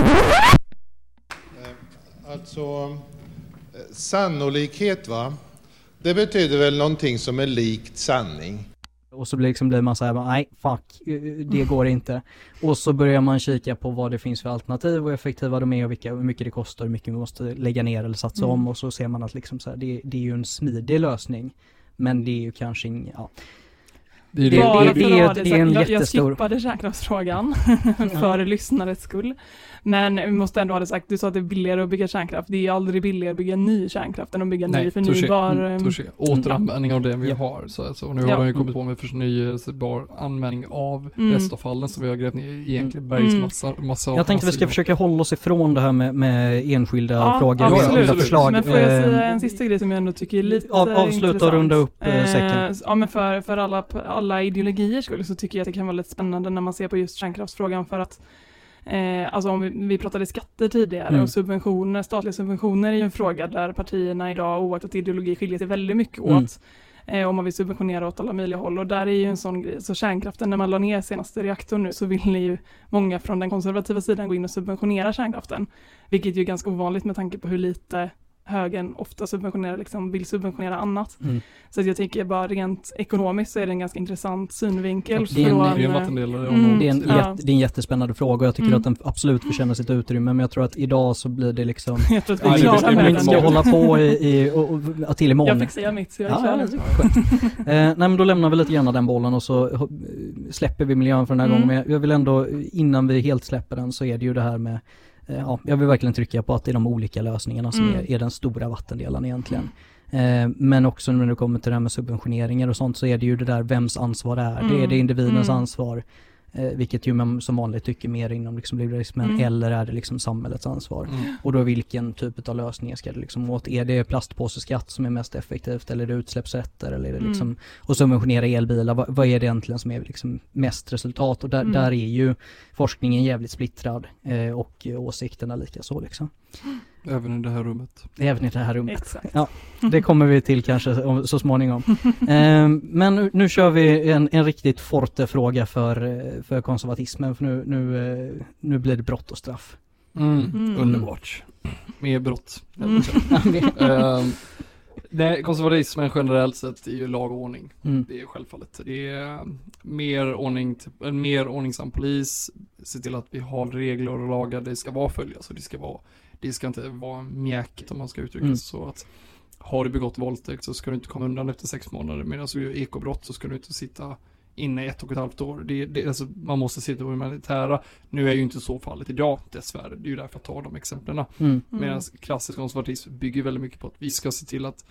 Alltså, eh, sannolikhet va? Det betyder väl någonting som är likt sanning. och så blir, liksom, blir man så här, nej fuck, eh, det går inte. Och så börjar man kika på vad det finns för alternativ och effektiva de är och vilka, hur mycket det kostar, hur mycket vi måste lägga ner eller satsa Mm. om och så ser man att liksom så här, det, det är ju en smidig lösning. Men det är ju kanske ingen, ja. Det är Det- det, det- det det det är en jag, jag jättestor- skippade kärnkraftsfrågan för lyssnarets skull. Men vi måste ändå ha det sagt, du sa att det är billigare att bygga kärnkraft. Det är ju aldrig billigare att bygga ny kärnkraft än att bygga ny Nej, förnybar. touché. ehm, Touché. Återanvändning av det vi Ja. har. Så, alltså, och nu Ja. har de ju kommit på med förnyelsebar användning av Mm. restavfallen som vi har grävt ner i egentligen Mm. bergsmassa. Massa Jag tänkte vi ska försöka hålla oss ifrån det här med, med enskilda Ja, frågor, absolut. enskilda förslag. Men får jag Eh, säga en sista grej som jag ändå tycker är lite Av- avsluta och intressant. runda upp, eh, säcken. Ja men för, för alla, alla ideologiers skull så tycker jag att det kan vara lite spännande när man ser på just kärnkraftsfrågan för att Eh, alltså om vi, vi pratade skatter tidigare Mm. och subventioner, statliga subventioner är ju en fråga där partierna idag oaktat ideologi skiljer sig väldigt mycket Mm. åt. Eh, om man vill subventionera åt alla möjliga håll och där är ju en sån grej, så kärnkraften när man la ner senaste reaktorn nu så vill ju många från den konservativa sidan gå in och subventionera kärnkraften. Vilket ju är ganska ovanligt med tanke på hur lite högern ofta subventionerar, liksom vill subventionera annat. Mm. Så att jag tycker bara rent ekonomiskt så är det en ganska intressant synvinkel. Det är en- från, Det är en eh, vattendelare. Mm. Det är, en Ja. jätte, det är en jättespännande fråga och jag tycker Mm. att den absolut förtjänar sitt utrymme men jag tror att idag så blir det liksom jag tror att vi är klara med den. ska hålla på i, i och, och, till imorgon. Jag fick säga mitt så jag är Ja, eh, nej men då lämnar vi lite grann den bollen och så eh, släpper vi miljön för den här Mm. gången. Men jag vill ändå, innan vi helt släpper den så är det ju det här med eh, Ja, jag vill verkligen trycka på att det är de olika lösningarna som Mm. är, är den stora vattendelaren egentligen. Eh, men också när det kommer till det här med subventioneringar och sånt så är det ju det där vems ansvar är det? Mm. Är det individens Mm. ansvar? Eh, vilket ju man som vanligt tycker mer inom liksom liberalismen Mm. eller är det liksom samhällets ansvar? Mm. Och då vilken typ av lösningar ska det liksom åt? Är det plastpåseskatt som är mest effektivt eller är det utsläppsrätter eller är det Mm. liksom och subventionera elbilar? Vad, vad är det egentligen som är liksom mest resultat? Och där, Mm. där är ju forskningen jävligt splittrad eh, och eh, åsikterna lika så liksom. Även i det här rummet. Även i det här rummet. Exakt. Det kommer vi till kanske om- så småningom. Ehm, men nu, nu kör vi en, en riktigt forte fråga för, eh, för konservatismen, för nu, nu, eh, nu blir det brott och straff. Mm. Mm. Underbart. Mer brott. Mm. Nej, konservatismen generellt sett är ju lag och ordning. Mm. Det är självfallet. Det är mer ordning, en mer ordningsam polis, se till att vi har regler och lagar, det ska vara följas och det ska vara, det ska inte vara mjäkigt om man ska uttrycka Mm. sig så att har du begått våldtäkt så ska du inte komma undan efter sex månader, medan du gör ekobrott så ska du inte sitta inne i ett och ett halvt år. Det, det, alltså, man måste se till det humanitära. Nu är ju inte så fallet idag, dessvärre. Det är ju därför jag tar de exemplen. Mm. Medan klassisk konservatism bygger väldigt mycket på att vi ska se till att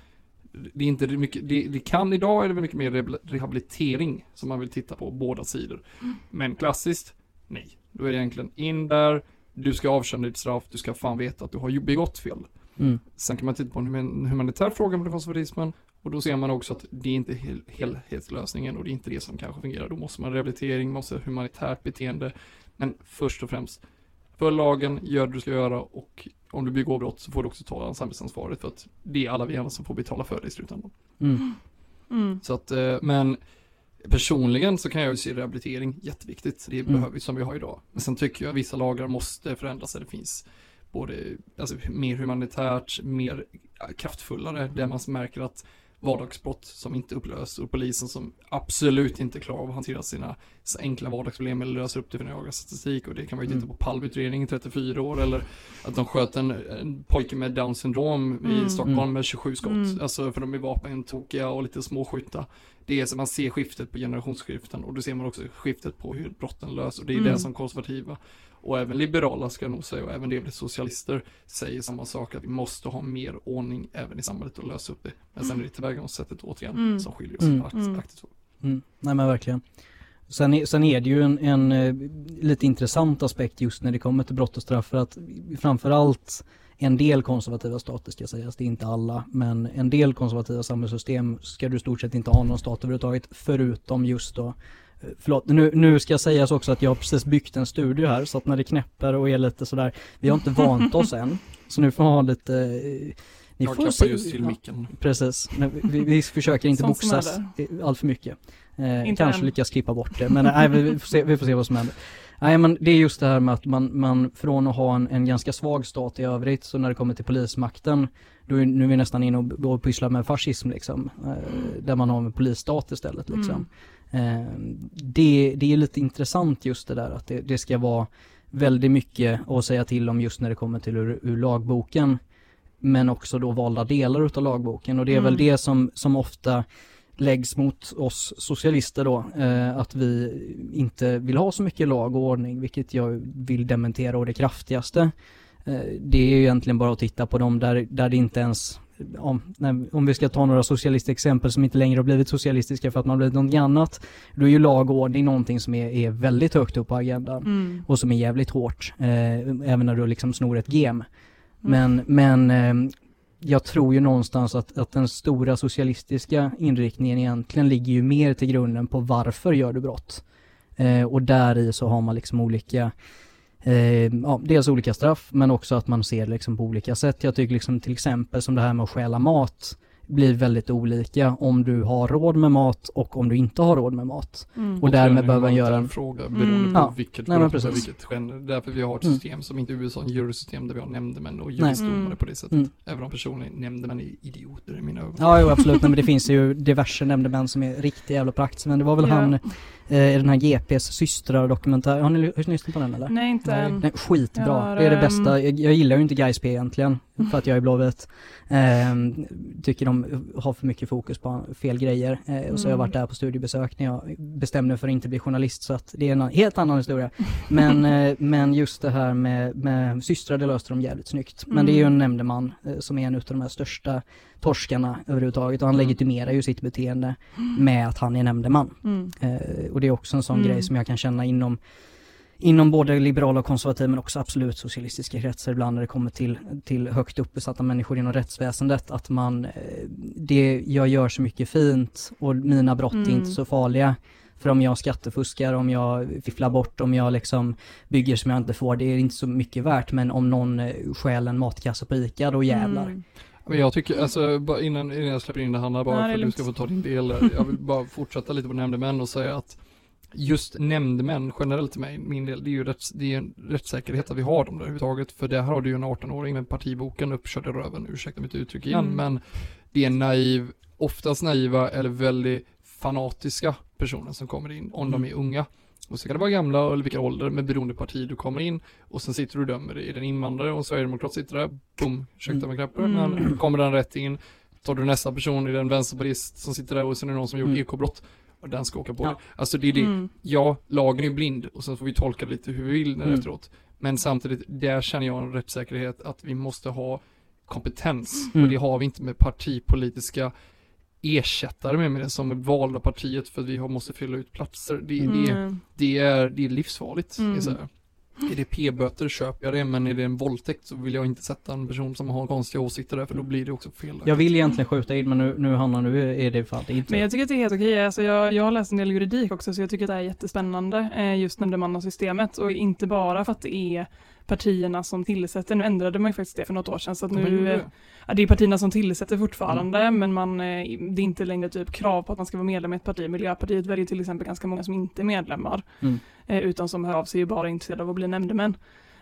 det är inte mycket, det, det kan idag är det mycket mer rehabil- rehabilitering som man vill titta på båda sidor. Men klassiskt, nej. Då är det egentligen in där, du ska avtjäna ditt straff, du ska fan veta att du har begått fel. Mm. Sen kan man titta på en human- humanitär fråga med konservatismen och då ser man också att det är inte hel, helhetslösningen och det är inte det som kanske fungerar. Då måste man rehabilitering, måste ha humanitärt beteende. Men först och främst, för lagen, gör det du ska göra och om du begår brott så får du också ta samhällsansvaret för att det är alla vi andra som får betala för det i slutändan. Mm. Mm. Så att, eh, men personligen så kan jag ju se rehabilitering jätteviktigt. Det Mm. behöver vi som vi har idag. Men sen tycker jag att vissa lagar måste förändras. Det finns både alltså, mer humanitärt, mer kraftfullare, där man märker att vardagsbrott som inte upplös och polisen som absolut inte klarar av att hantera sina enkla vardagsproblem eller löser upp det för jagar statistik och det kan man ju titta Mm. på palvutredningen i 34 år eller att de sköt en, en pojke med down syndrom Mm. i Stockholm Mm. med 27 skott, Mm. alltså för de är vapentokiga och lite småskytta. Det är så man ser skiftet på generationsskiften och då ser man också skiftet på hur brotten löser och det är Mm. det som konservativa och även liberala ska jag nog säga och även delvis socialister säger samma sak att vi måste ha mer ordning även i samhället och lösa upp det. Men sen är det tillvägagångssättet återigen Mm. som skiljer oss Mm. Mm. aktivt åt. Mm. Nej men verkligen. Sen är, sen är det ju en, en eh, lite intressant aspekt just när det kommer till brott och straff för att framförallt en del konservativa stater ska sägas, det är inte alla, men en del konservativa samhällssystem ska du i stort sett inte ha någon stat överhuvudtaget förutom just då Förlåt, nu, nu ska sägas också att jag har precis byggt en studio här så att när det knäpper och är lite sådär, vi har inte vant oss än. Så nu får man ha lite, eh, ni Jag får se, just till ja, micken. Precis, men vi, vi försöker inte boxas allt för mycket. Eh, Inte kanske än. lyckas klippa bort det, men nej, vi, vi, får se, vi får se vad som händer. Nej men det är just det här med att man, man från att ha en, en ganska svag stat i övrigt, så när det kommer till polismakten, då är, nu är vi nästan inne och, och pysslar med fascism liksom, eh, där man har en polisstat istället liksom. Eh, det, det är lite intressant just det där att det, det ska vara väldigt mycket att säga till om just när det kommer till ur, ur lagboken men också då valda delar utav lagboken och det är väl Mm. det som, som ofta läggs mot oss socialister då, eh, att vi inte vill ha så mycket lag och ordning, vilket jag vill dementera och det kraftigaste. Eh, det är ju egentligen bara att titta på dem där, där det inte ens om, om vi ska ta några socialistiska exempel som inte längre har blivit socialistiska för att man har blivit någonting annat, då är ju lag och ordning någonting som är, är väldigt högt upp på agendan Mm. och som är jävligt hårt, eh, även när du liksom snor ett gem. Mm. Men, men eh, jag tror ju någonstans att, att den stora socialistiska inriktningen egentligen ligger ju mer till grunden på varför gör du brott. Eh, och där i så har man liksom olika Eh, ja, dels olika straff men också att man ser liksom på olika sätt. Jag tycker liksom till exempel som det här med att stjäla mat blir väldigt olika om du har råd med mat och om du inte har råd med mat. Mm. Och därmed behöver man göra en- fråga beroende Mm. på Ja. vilket, Nej, precis. vilket gen. Därför vi har ett Mm. system som inte USA, en jurysystem där vi har nämndemän och juristdomare Mm. på det sättet. Mm. Även om personligen nämndemän är idioter i mina ögon. Ja, jo, absolut. Nej, men det finns ju diverse nämndemän som är riktiga jävla prakt. Men det var väl Ja. han eh, i den här GPs systrar dokumentär. Har ni ly- lyssnat på den eller? Nej, inte Nej. än. Nej, skitbra. Jag har, det är det ehm, bästa. Jag, jag gillar ju inte Gais P egentligen, för att jag är blåvit. Ehm, tycker de har för mycket fokus på fel grejer. Eh, och så har jag Mm. varit där på studiebesök när jag bestämde mig för att inte bli journalist, så att det är en helt annan historia. Men, eh, men just det här med, med systrar, det löste de jävligt snyggt. Men det är ju en nämndeman eh, som är en av de här största torskarna överhuvudtaget och han Mm. legitimerar ju sitt beteende med att han är nämndeman. Mm. Eh, och det är också en sån Mm. grej som jag kan känna inom Inom både liberala och konservativa men också absolut socialistiska kretsar ibland när det kommer till, till högt uppsatta människor inom rättsväsendet att man, eh, det, jag gör så mycket fint och mina brott är Mm. inte så farliga För om jag skattefuskar, om jag fifflar bort, om jag liksom bygger som jag inte får, det är inte så mycket värt. Men om någon eh, stjäl en matkasse på ICA, då jävlar. Mm. Men jag tycker, alltså bara innan, innan jag släpper in det Hanna, bara Nej, är för att du ska få ta din del. Jag vill bara fortsätta lite på nämndemän och säga att just nämndemän generellt till mig, min del, det är ju rätts, det är en rättssäkerhet att vi har dem där överhuvudtaget. För det här har du ju en 18-åring med partiboken uppkörd i röven, ursäkta mitt uttryck igen, Mm. men det är naiv, oftast naiva eller väldigt fanatiska personer som kommer in om de är unga. Och så kan det vara gamla eller vilka ålder, men beroende på parti du kommer in och sen sitter du och dömer, är det en invandrare och en sverigedemokrat sitter där, boom, ursäkta mig Mm. men kommer den rätt in, tar du nästa person, är det en vänsterpartist som sitter där och sen är det någon som gjort Mm. ekobrott och den ska åka på Ja. det. Alltså det är det, Mm. ja, lagen är blind och sen får vi tolka det lite hur vi vill när Mm. efteråt. Men samtidigt, där känner jag en rättssäkerhet att vi måste ha kompetens Mm. och det har vi inte med partipolitiska ersättare med, med det som är valda partiet för att vi har, måste fylla ut platser. Det, det, Mm. det, är, det är livsfarligt. Mm. Är. Är det p-böter köper jag det, men är det en våldtäkt så vill jag inte sätta en person som har konstiga åsikter där, för då blir det också fel. Jag vill egentligen skjuta in, men nu, nu Hanna, nu är det fan det inte. Men jag tycker att det är helt okej. Alltså jag, jag har läst en del juridik också så jag tycker att det är jättespännande eh, just nämndemannasystemet och inte bara för att det är partierna som tillsätter. Nu ändrade man ju faktiskt det för något år sedan så att nu, eh, det? ja, det är partierna som tillsätter fortfarande Mm. men man, eh, det är inte längre typ krav på att man ska vara medlem i ett parti. Miljöpartiet väljer till exempel ganska många som inte är medlemmar Mm. eh, utan som hör av sig och bara är intresserade av att bli nämndemän.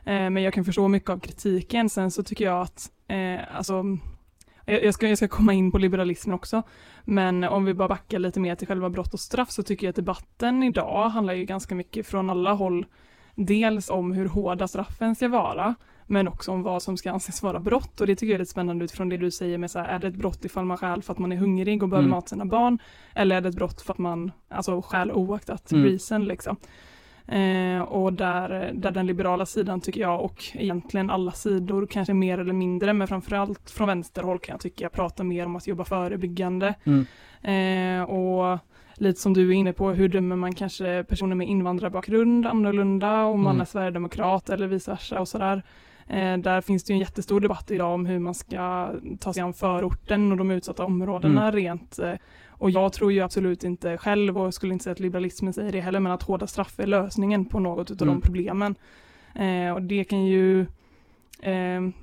Men jag kan förstå mycket av kritiken. Sen så tycker jag att, alltså, jag, jag, ska, jag ska komma in på liberalismen också, men om vi bara backar lite mer till själva brott och straff så tycker jag att debatten idag handlar ju ganska mycket från alla håll, dels om hur hårda straffen ska vara, men också om vad som ska anses vara brott och det tycker jag är lite spännande utifrån det du säger med så här, är det ett brott ifall man stjäl för att man är hungrig och behöver Mm. mat till sina barn, eller är det ett brott för att man, alltså stjäl oaktat Mm. reason liksom. Eh, och där, där den liberala sidan tycker jag och egentligen alla sidor kanske mer eller mindre men framförallt från vänsterhåll kan jag tycka pratar mer om att jobba förebyggande. Mm. Eh, och lite som du är inne på, hur dömer man kanske personer med invandrarbakgrund annorlunda om man Mm. är sverigedemokrat eller vice versa och sådär. Eh, där finns det ju en jättestor debatt idag om hur man ska ta sig an förorten och de utsatta områdena Mm. rent. Eh, och jag tror ju absolut inte själv och skulle inte säga att liberalismen säger det heller, men att hårda straff är lösningen på något av Mm. de problemen. Eh, och det kan ju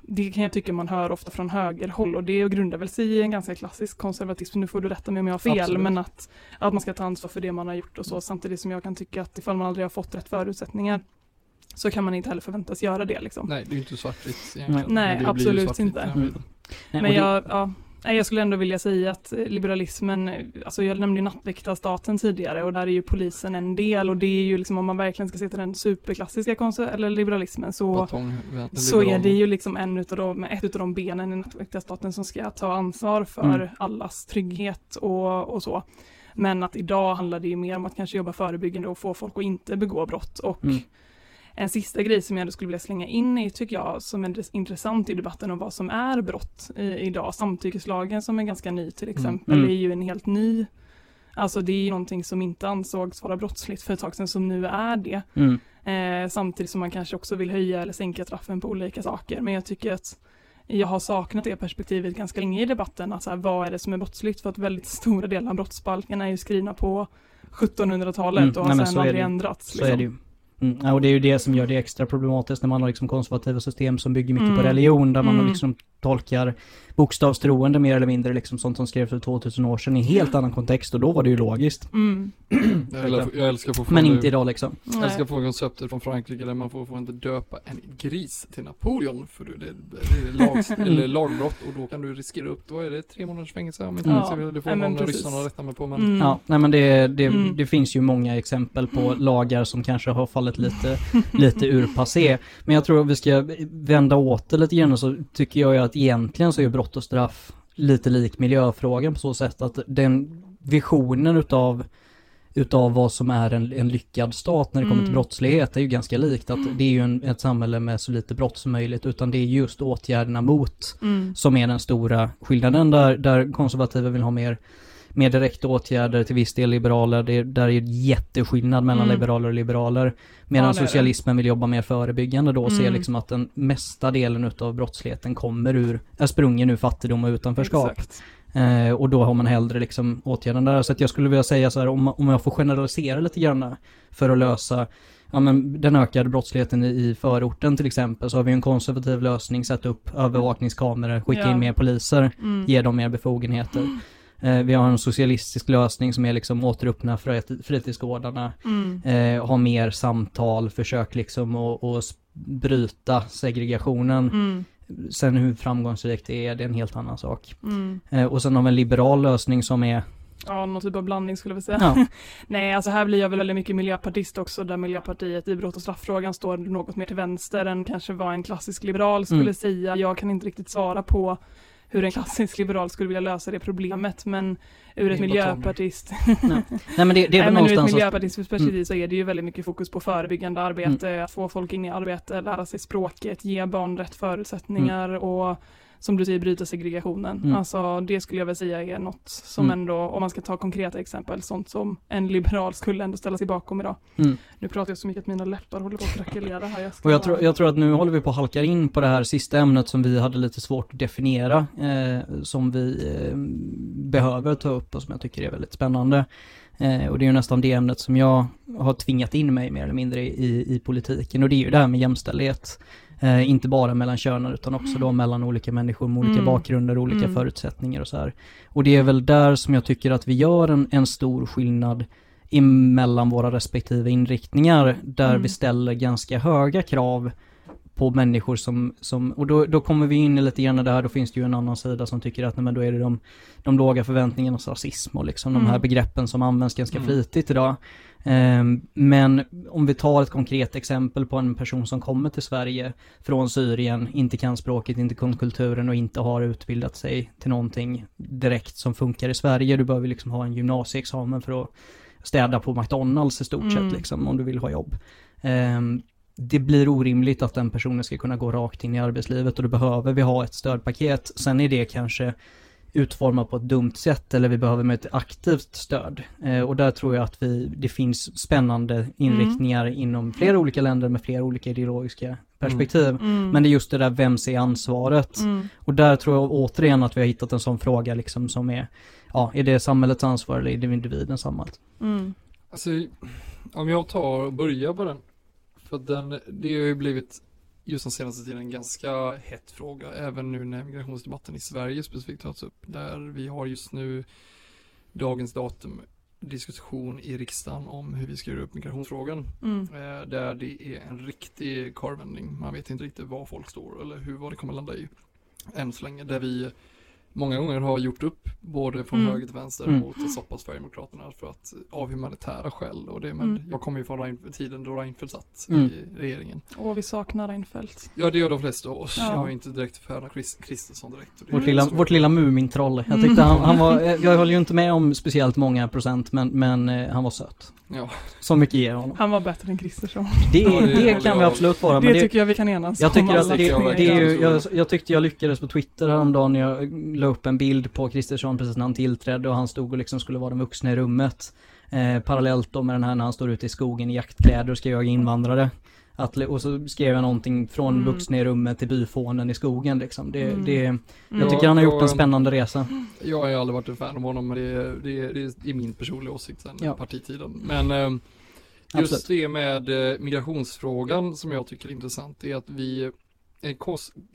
det kan jag tycka man hör ofta från högerhåll och det grundar väl sig i en ganska klassisk konservatism, nu får du rätta mig om jag har fel, Absolut. men att, att man ska ta ansvar för det man har gjort och så, samtidigt som jag kan tycka att ifall man aldrig har fått rätt förutsättningar så kan man inte heller förväntas göra det liksom. Nej, det är ju inte svartvitt egentligen. Nej, ju absolut svartvitt inte. Mm. Nej, Men det- jag, ja, nej, jag skulle ändå vilja säga att eh, liberalismen, eh, alltså jag nämnde ju nattväktarstaten tidigare och där är ju polisen en del och det är ju liksom om man verkligen ska se till den superklassiska eller liberalismen så, Batong, så är det ju liksom en utav de, ett utav de benen i nattväktarstaten som ska ta ansvar för Mm. allas trygghet och, och så. Men att idag handlar det ju mer om att kanske jobba förebyggande och få folk att inte begå brott och Mm. En sista grej som jag ändå skulle vilja slänga in i, tycker jag, som är intressant i debatten om vad som är brott i, idag. Samtyckeslagen som är ganska ny till exempel Mm. är ju en helt ny, alltså det är ju någonting som inte ansågs vara brottsligt för ett tag sedan som nu är det. Mm. Eh, samtidigt som man kanske också vill höja eller sänka straffen på olika saker. Men jag tycker att jag har saknat det perspektivet ganska länge i debatten. Att så här, vad är det som är brottsligt? För att väldigt stora delar av brottsbalken är ju skrivna på 1700-talet Mm, och har sedan är aldrig ändrats. Så är det ju. Mm. Ja, och det är ju det som gör det extra problematiskt när man har liksom konservativa system som bygger mycket Mm. på religion, där man Mm. liksom tolkar bokstavstroende mer eller mindre, liksom sånt som skrevs för 2000 år sedan i helt annan kontext och då var det ju logiskt. Mm. Jag, älskar- jag älskar fortfarande Men inte idag liksom. Jag Nej. få konceptet från Frankrike där man får, får inte döpa en gris till Napoleon för det, det, det är lag, eller lagbrott och då kan du riskera upp, då är det tre månaders fängelse om inte Ja. fel. Det får Nej, någon ryssarna rätta mig på men Mm. Ja, nej men det, det, Mm. det finns ju många exempel på lagar som kanske har fallit lite, lite ur passé. Men jag tror att vi ska vända åt det lite grann och så tycker jag ju att egentligen så är brott och straff lite lik miljöfrågan på så sätt att den visionen utav utav vad som är en, en lyckad stat när det kommer till Mm. brottslighet är ju ganska likt att det är ju en, ett samhälle med så lite brott som möjligt utan det är just åtgärderna mot Mm. som är den stora skillnaden där, där konservativa vill ha mer, mer direkta åtgärder, till viss del liberaler, det, där är jätteskillnad mellan Mm. liberaler och liberaler. Medan Ja, är socialismen vill jobba mer förebyggande då och ser Mm. liksom att den mesta delen utav brottsligheten kommer ur, är sprungen ur fattigdom och utanförskap. Exakt. Eh, och då har man hellre liksom åtgärden där. Så att jag skulle vilja säga så här, om, om jag får generalisera lite grann för att lösa ja, men den ökade brottsligheten i, i förorten till exempel, så har vi en konservativ lösning, sätta upp övervakningskameror, skicka Ja. in mer poliser, Mm. ge dem mer befogenheter. Eh, vi har en socialistisk lösning som är liksom återöppna frit- fritidsgårdarna, Mm. eh, ha mer samtal, försök liksom att bryta segregationen. Mm. Sen hur framgångsrikt det är, det är en helt annan sak. Mm. Eh, och sen har vi en liberal lösning som är, Ja, någon typ av blandning skulle vi säga. ja, Nej, alltså här blir jag väl väldigt mycket miljöpartist också, där Miljöpartiet i brott och strafffrågan står något mer till vänster än kanske vad en klassisk liberal skulle Mm. säga. Jag kan inte riktigt svara på hur en klassisk liberal skulle vilja lösa det problemet, men ur ett miljöpartist, nej men det, det är Nej, väl men ur ett någonstans att, miljöpartistiskt perspektiv så är det ju väldigt mycket fokus på förebyggande arbete, Mm. att få folk in i arbete, lära sig språket, ge barn rätt förutsättningar och som du säger bryta segregationen. Mm. Alltså det skulle jag väl säga är något som Mm. ändå, om man ska ta konkreta exempel, sånt som en liberal skulle ändå ställa sig bakom idag. Mm. Nu pratar jag så mycket att mina läppar håller på att krackelera här. ska Och jag bara- tror, jag tror att nu håller vi på att halka in på det här sista ämnet som vi hade lite svårt att definiera, eh, som vi eh, behöver ta upp och som jag tycker är väldigt spännande. Eh, och det är ju nästan det ämnet som jag har tvingat in mig mer eller mindre i, i politiken och det är ju det här med jämställdhet. Eh, inte bara mellan könen utan också då mellan olika människor med olika Mm. bakgrunder, olika Mm. förutsättningar och så här. Och det är väl där som jag tycker att vi gör en, en stor skillnad emellan våra respektive inriktningar där Mm. vi ställer ganska höga krav på människor som, som och då, då kommer vi in i lite grann där, då finns det ju en annan sida som tycker att nej, men då är det de, de låga förväntningarnas rasism och liksom de här Mm. begreppen som används ganska Mm. flitigt idag. Ehm, men om vi tar ett konkret exempel på en person som kommer till Sverige från Syrien, inte kan språket, inte kan kulturen och inte har utbildat sig till någonting direkt som funkar i Sverige. Du behöver liksom ha en gymnasieexamen för att städa på McDonalds i stort Mm. sett liksom, om du vill ha jobb. Ehm, det blir orimligt att den personen ska kunna gå rakt in i arbetslivet och då behöver vi ha ett stödpaket. Sen är det kanske utformat på ett dumt sätt eller vi behöver med ett aktivt stöd. Eh, och där tror jag att vi, det finns spännande inriktningar inom flera olika länder med flera olika ideologiska perspektiv. Mm. Men det är just det där, vem ser ansvaret? Mm. Och där tror jag återigen att vi har hittat en sån fråga liksom som är, ja, är det samhällets ansvar eller är det individens ansvar? Mm. Alltså, om jag tar och börjar på den. För den, det har ju blivit just den senaste tiden en ganska hett fråga. Även nu när migrationsdebatten i Sverige specifikt tas upp. Där vi har just nu dagens datum diskussion i riksdagen om hur vi ska göra upp migrationsfrågan. Mm. Eh, där det är en riktig karvändning. Man vet inte riktigt var folk står eller hur, vad det kommer landa i. Än så länge. Där vi många gånger har gjort upp både från Mm. höger till vänster Mm. mot att stoppa Sverigedemokraterna för att av humanitära skäl och det med, Mm. jag kommer ju från Rein, tiden då Reinfeldt satt Mm. i regeringen. Och vi saknar Reinfeldt. Ja det gör de flesta av oss. Ja. Jag har inte direkt förhållande Chris, Kristersson direkt. och det Vårt är lilla, vårt lilla Mumintroll. Jag Mm. tyckte han, han var, jag håller ju inte med om speciellt många procent men, men eh, han var söt. Ja, Så mycket ger honom. Han var bättre än Kristersson. Det, Ja, det kan vi absolut vara. Det, det, tycker jag vi kan enas jag tycker om att det, det är ju, jag, jag tyckte jag lyckades på Twitter häromdagen när jag la upp en bild på Kristersson precis när han tillträdde och han stod och liksom skulle vara den vuxna i rummet. Eh, parallellt då med den här när han står ute i skogen i jaktkläder och ska jaga invandrare. Att, och så skrev jag någonting från Mm. vuxna i rummet till byfånen i skogen liksom. Det, Mm. det, jag Mm. tycker han har gjort en spännande resa. jag har ju aldrig varit en fan av honom men det, är- det, är- det är min personliga åsikt sen Ja. partitiden. Men ehm, Just Absolut. det med eh, migrationsfrågan som jag tycker är intressant är att vi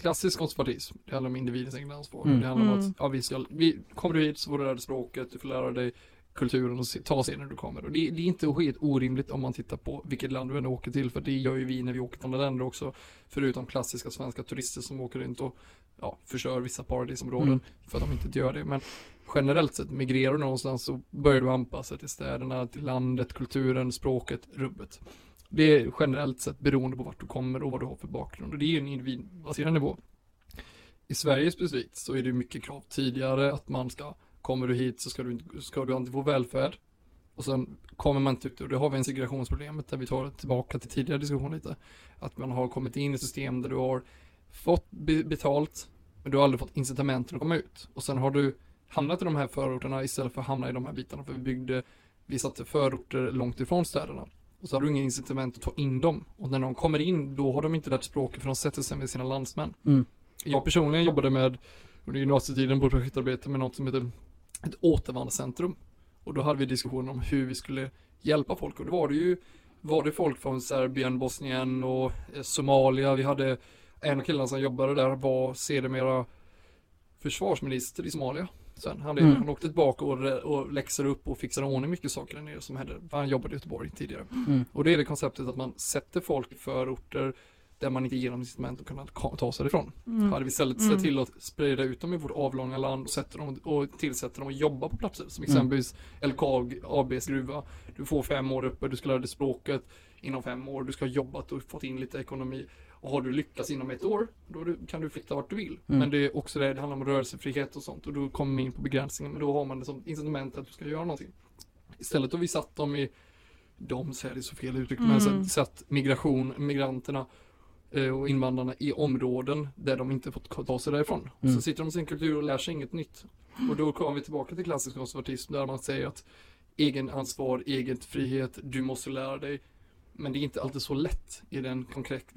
klassisk konservatism, det handlar om individens egna ansvar. Mm. Det handlar om Mm. att, ja vi ska, vi, kommer du hit så får du lära dig språket, du får lära dig kulturen och se, ta sig när du kommer. Och det, det är inte helt orimligt om man tittar på vilket land du än åker till, för det gör ju vi när vi åker till andra länder också. Förutom klassiska svenska turister som åker runt och ja, förstör vissa paradisområden Mm. för att de inte gör det. Men generellt sett, migrerar du någonstans så börjar du anpassa dig till städerna, till landet, kulturen, språket, rubbet. Det är generellt sett beroende på vart du kommer och vad du har för bakgrund. Och det är ju en individbaserad nivå. I Sverige specifikt så är det mycket krav tidigare att man ska, kommer du hit så ska du, inte- ska du inte få välfärd och sen kommer man inte ut och då har vi en segregationsproblemet där vi tar tillbaka till tidigare diskussion lite. Att man har kommit in i system där du har fått betalt men du har aldrig fått incitamenten att komma ut. Och sen har du hamnat i de här förorterna istället för att hamna i de här bitarna för vi byggde, vi satte förorter långt ifrån städerna. Och så har du ingen incitament att ta in dem. Och när de kommer in, då har de inte lärt språket för de sätter sig med sina landsmän. Mm. Jag personligen jobbade med under gymnasietiden på projektarbete med något som heter ett återvandringscentrum. Och då hade vi diskussioner om hur vi skulle hjälpa folk och då var det ju var det folk från Serbien, Bosnien och eh, Somalia. Vi hade en av killarna som jobbade där var sedermera försvarsminister i Somalia. Sen han, mm. han åkte tillbaka och, och läxade upp och fixade ordning mycket saker där nere som hände. Han jobbade i Göteborg tidigare. Mm. Och det är det konceptet att man sätter folk i förorter där man inte ger dem incitament att kunna ta sig ifrån. Mm. Hade vi istället mm. sett till att sprida ut dem i vårt avlånga land och, sätter dem, och tillsätter dem att jobba på platser som mm. exempelvis mm. LKAB, ABs gruva. Du får fem år uppe, du ska lära dig språket inom fem år, du ska ha jobbat och fått in lite ekonomi. Och har du lyckats inom ett år, då kan du flytta vart du vill. Mm. Men det är också det, det handlar om rörelsefrihet och sånt och då kommer vi in på begränsningen. Men då har man det som incitament att du ska göra någonting. Istället har vi satt dem i, de säger det så fel uttryck, mm. men satt migration, migranterna och invandrarna i områden där de inte fått ta sig därifrån. Mm. Så sitter de i sin kultur och lär sig inget nytt. Och då kommer vi tillbaka till klassisk konservatism där man säger att egen ansvar, egen frihet, du måste lära dig. Men det är inte alltid så lätt i den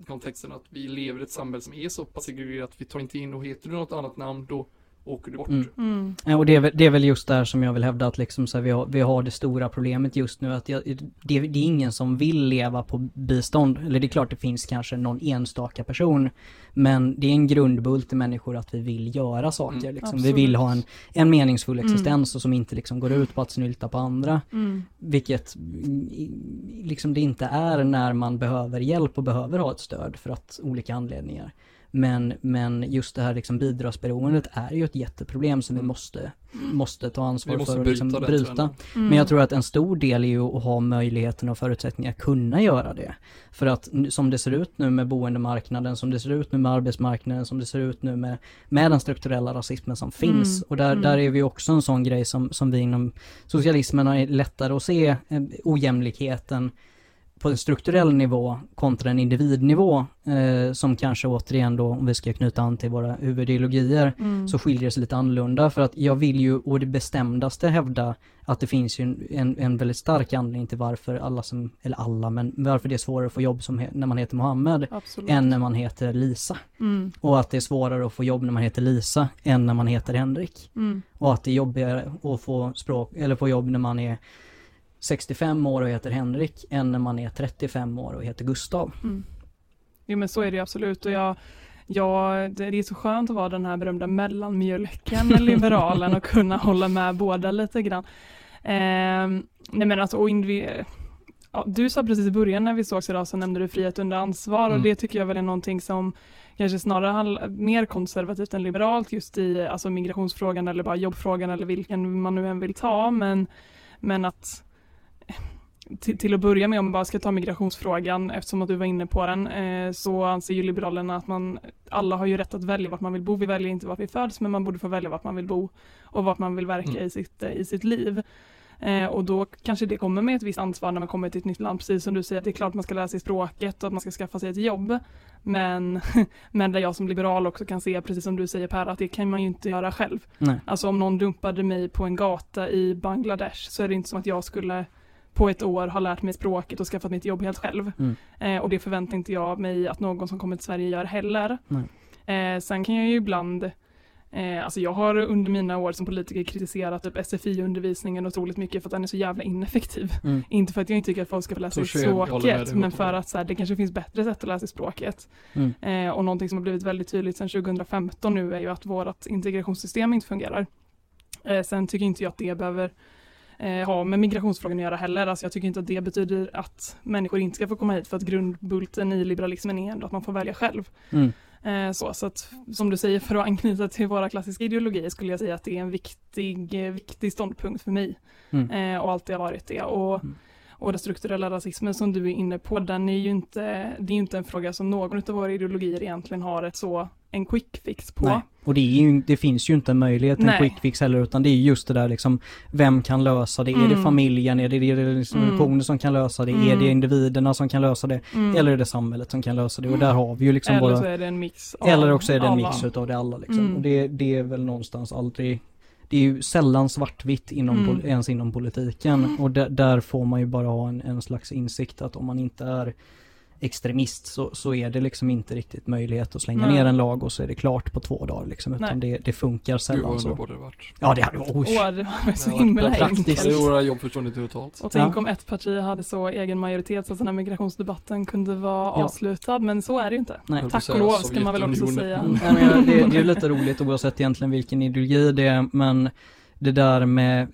kontexten att vi lever i ett samhälle som är så pass segregerat. Vi tar inte in och heter du något annat namn då åker du bort. Mm. Mm. Ja, och det är, väl, det är väl just där som jag vill hävda att liksom så här, vi, har, vi har det stora problemet just nu att jag, det, det, är ingen som vill leva på bistånd. Eller det är klart det finns kanske någon enstaka person. Men det är en grundbult i människor att vi vill göra saker. Mm. Liksom. Vi vill ha en, en meningsfull mm. existens och som inte liksom går ut på att snylta på andra. Mm. Vilket liksom det inte är när man behöver hjälp och behöver ha ett stöd för att olika anledningar. Men, men just det här liksom bidragsberoendet är ju ett jätteproblem som vi måste, måste ta ansvar måste för att liksom bryta. Mm. Men jag tror att en stor del är ju att ha möjligheten och förutsättningar att kunna göra det. För att som det ser ut nu med boendemarknaden, som det ser ut nu med arbetsmarknaden, som det ser ut nu med, med den strukturella rasismen som finns. Mm. Och där, mm. där är vi också en sån grej som, som vi inom socialismen har lättare att se eh, ojämlikheten på en strukturell nivå kontra en individnivå eh, som kanske återigen då, om vi ska knyta an till våra huvudideologier, mm. så skiljer det sig lite annorlunda för att jag vill ju å det bestämdaste hävda att det finns ju en, en väldigt stark anledning till varför alla som, eller alla, men varför det är svårare att få jobb som när man heter Mohammed Absolut. än när man heter Lisa. Mm. Och att det är svårare att få jobb när man heter Lisa än när man heter Henrik. Mm. Och att det är jobbigare att få språk, eller få jobb när man är 65 år och heter Henrik än när man är 35 år och heter Gustav. Mm. Jo men så är det absolut och jag, jag, det är så skönt att vara den här berömda mellanmjölken liberalen och kunna hålla med båda lite grann. Eh, nej men alltså, och individ, ja, du sa precis i början när vi sågs idag så nämnde du frihet under ansvar mm. och det tycker jag väl är någonting som kanske snarare mer konservativt än liberalt just i alltså migrationsfrågan eller bara jobbfrågan eller vilken man nu än vill ta men, men att till, till, att börja med om man bara ska ta migrationsfrågan eftersom att du var inne på den eh, så anser ju Liberalerna att man alla har ju rätt att välja vart man vill bo. Vi väljer inte vart vi föds men man borde få välja vart man vill bo och vart man vill verka mm. i, sitt, eh, i sitt liv. Eh, och då kanske det kommer med ett visst ansvar när man kommer till ett nytt land, precis som du säger, det är klart man ska lära sig språket och att man ska skaffa sig ett jobb. Men, men där jag som liberal också kan se, precis som du säger Per, att det kan man ju inte göra själv. Nej. Alltså om någon dumpade mig på en gata i Bangladesh så är det inte som att jag skulle på ett år har lärt mig språket och skaffat mitt jobb helt själv. Mm. Eh, och det förväntar inte jag mig att någon som kommer till Sverige gör heller. Eh, sen kan jag ju ibland Eh, alltså jag har under mina år som politiker kritiserat typ SFI-undervisningen otroligt mycket för att den är så jävla ineffektiv. Mm. Inte för att jag inte tycker att folk ska få läsa sig språket, men för att så här, det kanske finns bättre sätt att läsa språket. Mm. Eh, och någonting som har blivit väldigt tydligt sedan 2015 nu är ju att vårt integrationssystem inte fungerar. Eh, sen tycker inte jag att det behöver eh, ha med migrationsfrågan att göra heller. Alltså jag tycker inte att det betyder att människor inte ska få komma hit för att grundbulten i liberalismen är ändå att man får välja själv. Mm. Eh, så, så att som du säger för att anknyta till våra klassiska ideologier skulle jag säga att det är en viktig, viktig ståndpunkt för mig mm. eh, och alltid har varit det. Och, mm. och den strukturella rasismen som du är inne på, den är ju inte, det är inte en fråga som någon av våra ideologier egentligen har ett så en quick fix på. Nej. Och det, ju, det, finns ju inte en möjlighet till en quick fix heller utan det är just det där liksom Vem kan lösa det? Mm. Är det mm. familjen? Är det institutioner mm. som kan lösa det? Mm. Är det individerna som kan lösa det? Mm. Eller är det samhället som kan lösa det? Och där har vi ju liksom Eller bara, så är det en mix Eller också är det en alla. mix utav det alla liksom. Mm. Och det, det är väl någonstans aldrig det är ju sällan svartvitt inom, mm. ens inom politiken och där, där, får man ju bara ha en, en slags insikt att om man inte är extremist så, så är det liksom inte riktigt möjlighet att slänga Nej. ner en lag och så är det klart på två dagar liksom, utan det, det funkar Gud sällan vad så. underbart det varit. Ja det hade varit, oj. Det var så himla praktiskt. enkelt. Det är våra jobb försvunnit totalt. Och tänk Ja. om ett parti hade så egen majoritet så att den här migrationsdebatten kunde vara Ja. avslutad, men så är det ju inte. Nej. Tack och lov ska man väl också säga. Nej, men det, det är lite roligt oavsett egentligen vilken ideologi det är, men det där med,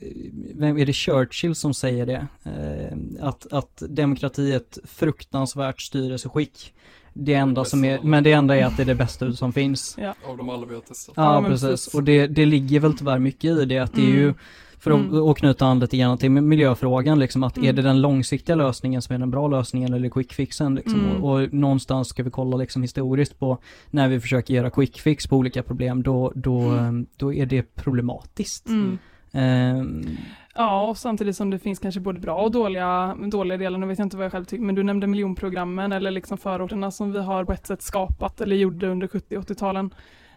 vem är det Churchill som säger det? Eh, att, att demokrati är ett fruktansvärt styrelseskick. Det enda som är, men det enda är att det är det bästa som finns. Av de alla vi har testat. Ja, Ja, precis. Och det, det ligger väl tyvärr mycket i det, att det är ju, Mm. För att Mm. knyta an lite grann till miljöfrågan, liksom att är Mm. det den långsiktiga lösningen som är den bra lösningen eller quick fixen liksom? Mm. Och, och någonstans ska vi kolla liksom historiskt på när vi försöker göra quick fix på olika problem, då, då, Mm. då är det problematiskt. Ehm, Ja, och samtidigt som det finns kanske både bra och dåliga, dåliga delar, nu vet jag inte vad jag själv tycker, men du nämnde miljonprogrammen eller liksom förorterna som vi har på ett sätt skapat eller gjorde under 70 80-talen.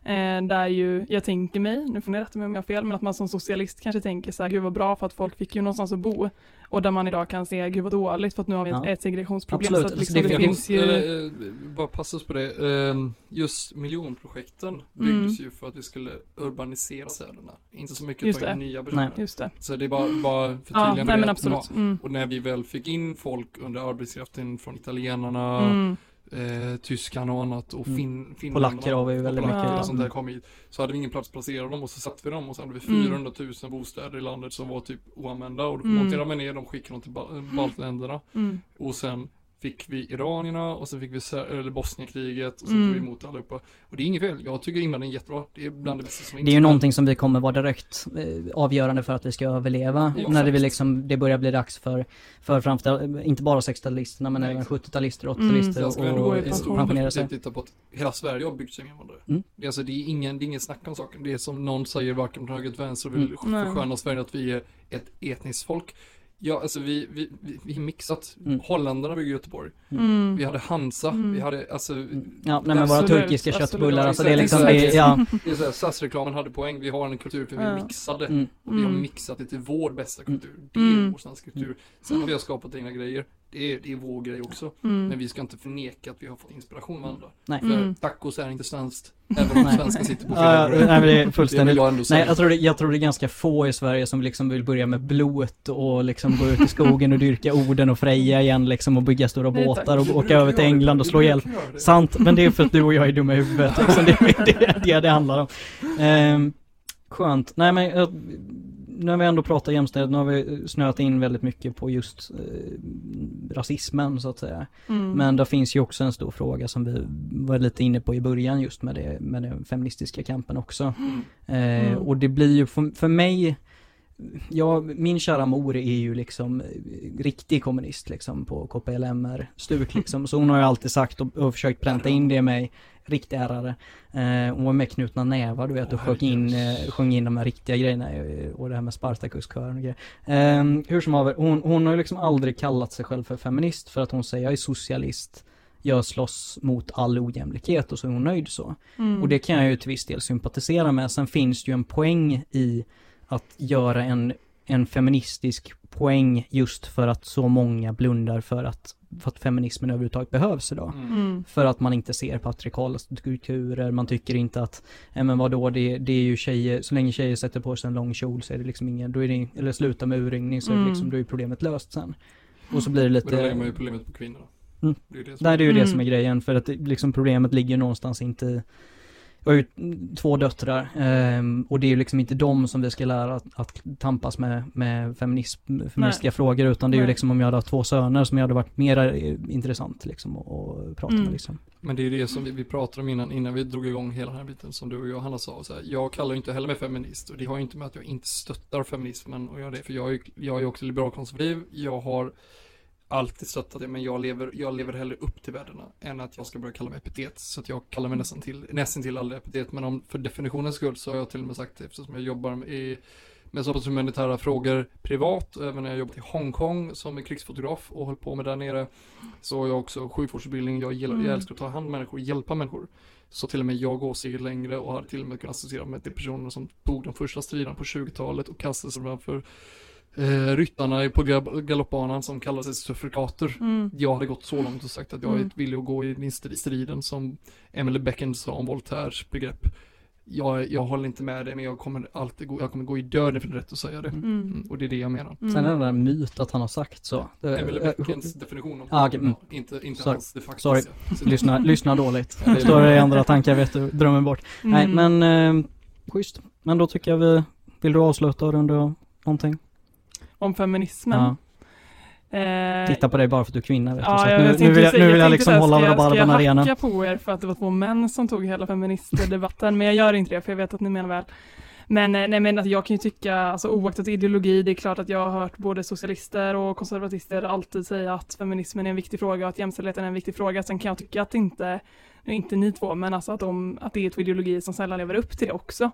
Eh, där ju, jag tänker mig, nu får ni rätta mig om jag har fel, men att man som socialist kanske tänker så här, gud vad bra för att folk fick ju någonstans att bo. Och där man idag kan se, gud vad dåligt för att nu har vi ett, Ja. ett segregationsproblem. Absolut, Så att liksom, det det, finns- ju... Eller, eh, bara passus på det. Eh, Just miljonprojekten byggdes ju för att vi skulle urbanisera städerna. Inte så mycket ta in nya Nej. personer. Just det. Så det är bara, bara Ja, förtydligande. nej men det. absolut. Mm. Och när vi väl fick in folk under arbetskraften från italienarna, Mm. Eh, tyskarna och annat och Mm. fin, finländarna. Polacker har vi väldigt och mycket. och sånt där Mm. kom hit. Så hade vi ingen plats att placera dem och så satte vi dem och så hade vi Mm. 400 000 bostäder i landet som var typ oanvända och då Mm. monterade man ner dem, skickade dem till ba- baltländerna Mm. och sen fick vi iranierna och sen fick vi eller Bosnienkriget och sen Mm. tog vi emot allihopa. Och det är inget fel, jag tycker invandring är jättebra. Det är bland det bästa som det är ju någonting som vi kommer vara direkt eh, avgörande för att vi ska överleva. Ja, när det, liksom, det börjar bli dags för, för framförallt, inte bara 60-talisterna men Nej, även exakt. 70-talister och Mm. 80-talister ska och, ändå gå i och pension. pensionera sig. titta på att hela Sverige har byggts av invandrare. Mm. Det, är alltså, det, är ingen, det är ingen snack om saken. Det är som någon säger varken från höger till vänster och vill Mm. Försköna Sverige att vi är ett etniskt folk. Ja, alltså vi, vi, vi, vi mixat. Mm. Holländarna bygger Göteborg. Mm. Vi hade Hansa, Mm. vi hade alltså, Ja, nej men våra Absolut, turkiska absolut. köttbullar, Ja, alltså det är liksom, det, är- ja. det är så här, SAS-reklamen hade poäng. Vi har en kultur för vi Ja. mixade. Mm. Och vi har Mm. mixat det till vår bästa Mm. kultur. Det är Mm. vår svenska kultur. Sen har vi skapat egna grejer. Det är, det är vår grej också. Mm. Men vi ska inte förneka att vi har fått inspiration av andra. Nej. För Mm. tacos är inte svenskt. Även om svenskar sitter på fel nej men det är Det fullständigt vill jag ändå. Nej, jag tror, det, jag tror det är ganska få i Sverige som liksom vill börja med blot och liksom gå ut i skogen och dyrka Oden och Freja igen liksom och bygga stora Nej, båtar och åka över till det. England och slå ihjäl. det. Sant, men det är för att du och jag är dumma i huvudet liksom. Det är det det, det handlar om. Ehm, skönt. Nej men, jag, när vi ändå pratar jämställdhet, nu har vi snöat in väldigt mycket på just eh, rasismen så att säga. Mm. Men det finns ju också en stor fråga som vi var lite inne på i början just med, det, med den feministiska kampen också. Mm. Eh, Mm. Och det blir ju för, för mig, ja, min kära mor är ju liksom eh, riktig kommunist liksom på KPLMR-stuk liksom. Så hon har ju alltid sagt och, och försökt pränta in det i mig, riktig ärare. Eh, hon var med knutna nävar du vet och sjöng in, eh, sjöng in de här riktiga grejerna och det här med Spartacus-kören och grejer. Eh, hur som haver, hon, hon har ju liksom aldrig kallat sig själv för feminist för att hon säger jag är socialist jag slåss mot all ojämlikhet och så är hon nöjd så. Mm. Och det kan jag ju till viss del sympatisera med. Sen finns det ju en poäng i att göra en, en feministisk poäng just för att så många blundar för att, för att feminismen överhuvudtaget behövs idag. Mm. Mm. För att man inte ser patriarkala strukturer, man tycker inte att, nej men vadå, det, det är ju tjejer, så länge tjejer sätter på sig en lång kjol så är det liksom ingen, då är det, eller slutar med urringning så är det Mm. liksom, då är problemet löst sen. Och så blir det Men då lägger lite, man ju problemet på kvinnorna. Mm. Det är det som Nej det är ju det Mm. som är grejen för att det, liksom problemet ligger någonstans inte i jag har ju två döttrar ehm, och det är ju liksom inte dem som vi ska lära att, att tampas med, med feminism, feministiska frågor utan det är ju Nej. liksom om jag hade haft två söner som jag hade varit mer eh, intressant liksom att prata Mm. med liksom. Men det är det som vi, vi pratade om innan, innan vi drog igång hela den här biten som du och jag Hanna sa. Så här, jag kallar ju inte heller mig feminist och det har ju inte med att jag inte stöttar feminismen och gör det. För jag är ju jag är ju också liberalkonservativ. Jag har alltid stöttat det men jag lever, jag lever hellre upp till värdena än att jag ska börja kalla mig epitet. Så att jag kallar mig nästan till, nästan till aldrig epitet. Men om, för definitionens skull så har jag till och med sagt det eftersom jag jobbar i, med så pass humanitära frågor privat även när jag jobbat i Hongkong som krigsfotograf och höll på med där nere. Så har jag också sjukvårdsutbildning, jag, gillar, Mm. jag älskar att ta hand om människor och hjälpa människor. Så till och med jag går steget längre och har till och med kunnat associera mig till personer som tog de första striderna på 20-talet och kastade sig framför eh, ryttarna på gal- galoppbanan som kallar sig suffrikater. Mm. Jag hade gått så långt och sagt att jag är Mm. villig att gå i den stri- striden som Emily Beckend sa om Voltaires begrepp. Jag, jag håller inte med dig men jag kommer alltid gå, jag kommer gå i döden för det rätt att säga det. Mm. Mm, och det är det jag menar. Mm. Sen är det den där myt att han har sagt så. Det- Emily eh, Beckens definition av Ah, okej, mm. inte, inte Sorry. hans de facto. Sorry. lyssna, lyssna dåligt. Det är Står det i andra tankar vet du, drömmen bort. Nej Mm. men, eh, schysst. Men då tycker jag vi, vill du avsluta och runda någonting? Om feminismen. Ja. Eh, Titta på dig bara för att du är kvinna vet du. Ja, jag nu, nu vill jag, nu vill jag tänkte liksom hålla jag- Ska arenan. jag hacka på er för att det var två män som tog hela feministdebatten, men jag gör inte det för jag vet att ni menar väl. Men, eh, nej, men att jag kan ju tycka, alltså oaktat ideologi, det är klart att jag har hört både socialister och konservatister alltid säga att feminismen är en viktig fråga och att jämställdheten är en viktig fråga. Sen kan jag tycka att inte, inte ni två, men alltså att, de, att det är två ideologier som sällan lever upp till det också.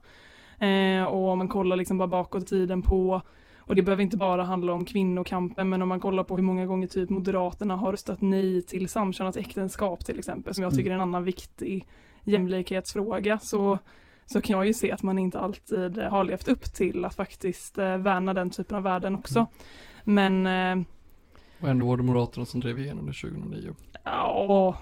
Eh, och om man kollar liksom bara bakåt i tiden på och det behöver inte bara handla om kvinnokampen, men om man kollar på hur många gånger typ Moderaterna har röstat nej till samkönat äktenskap till exempel, som jag tycker är en annan viktig jämlikhetsfråga, så, så kan jag ju se att man inte alltid har levt upp till att faktiskt eh, värna den typen av värden också. Men, eh, Och ändå var det Moderaterna som drev igenom det 2009. ja,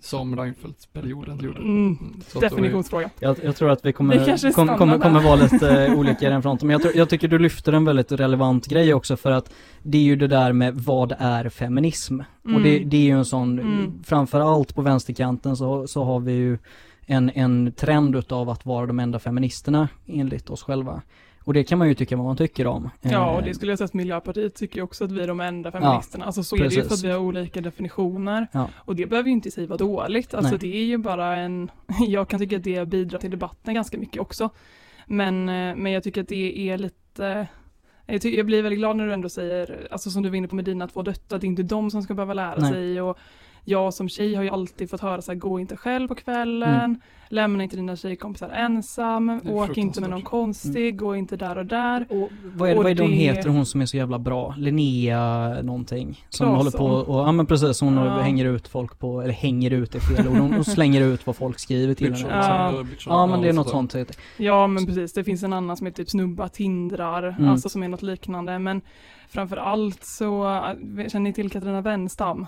Som Reinfeldt-perioden gjorde. mm, Mm, definitionsfråga. Jag, jag tror att vi kommer, kanske kommer, kommer, vara lite eh, olika i den fronten. Men jag, tror, jag tycker du lyfter en väldigt relevant grej också för att det är ju det där med vad är feminism? Och det, Mm. det är ju en sån, Mm. framförallt på vänsterkanten så, så har vi ju en, en trend utav att vara de enda feministerna enligt oss själva. Och det kan man ju tycka vad man tycker om. Ja, och Eh, det skulle jag säga att Miljöpartiet tycker också att vi är de enda feministerna. alltså så är det ju för precis. att vi har olika definitioner. Ja. Och det behöver ju inte i sig vara dåligt. Alltså Nej. det är ju bara en, jag kan tycka att det bidrar till debatten ganska mycket också. Men, eh, men jag tycker att det är lite, jag, ty- jag blir väldigt glad när du ändå säger, alltså som du var inne på med dina två döttrar, att det är inte de som ska behöva lära Nej. sig. Och jag som tjej har ju alltid fått höra så här, gå inte själv på kvällen, Mm. lämna inte dina tjejkompisar ensam, är åk inte med någon konstig, gå inte där och där. Och vad är, Och vad är det hon heter, hon som är så jävla bra? Linnea någonting. Som Claesson. håller på och, ja men precis, hon Ja. hänger ut folk på, eller hänger ut är fel ord, hon, slänger ut vad folk skriver till henne. Ja. Ja men det är något sånt. heter- Ja men precis, det finns en annan som heter typ snubba tindrar, Mm. alltså som är något liknande. Men framför allt så, äh, känner ni till Katarina Wenstam?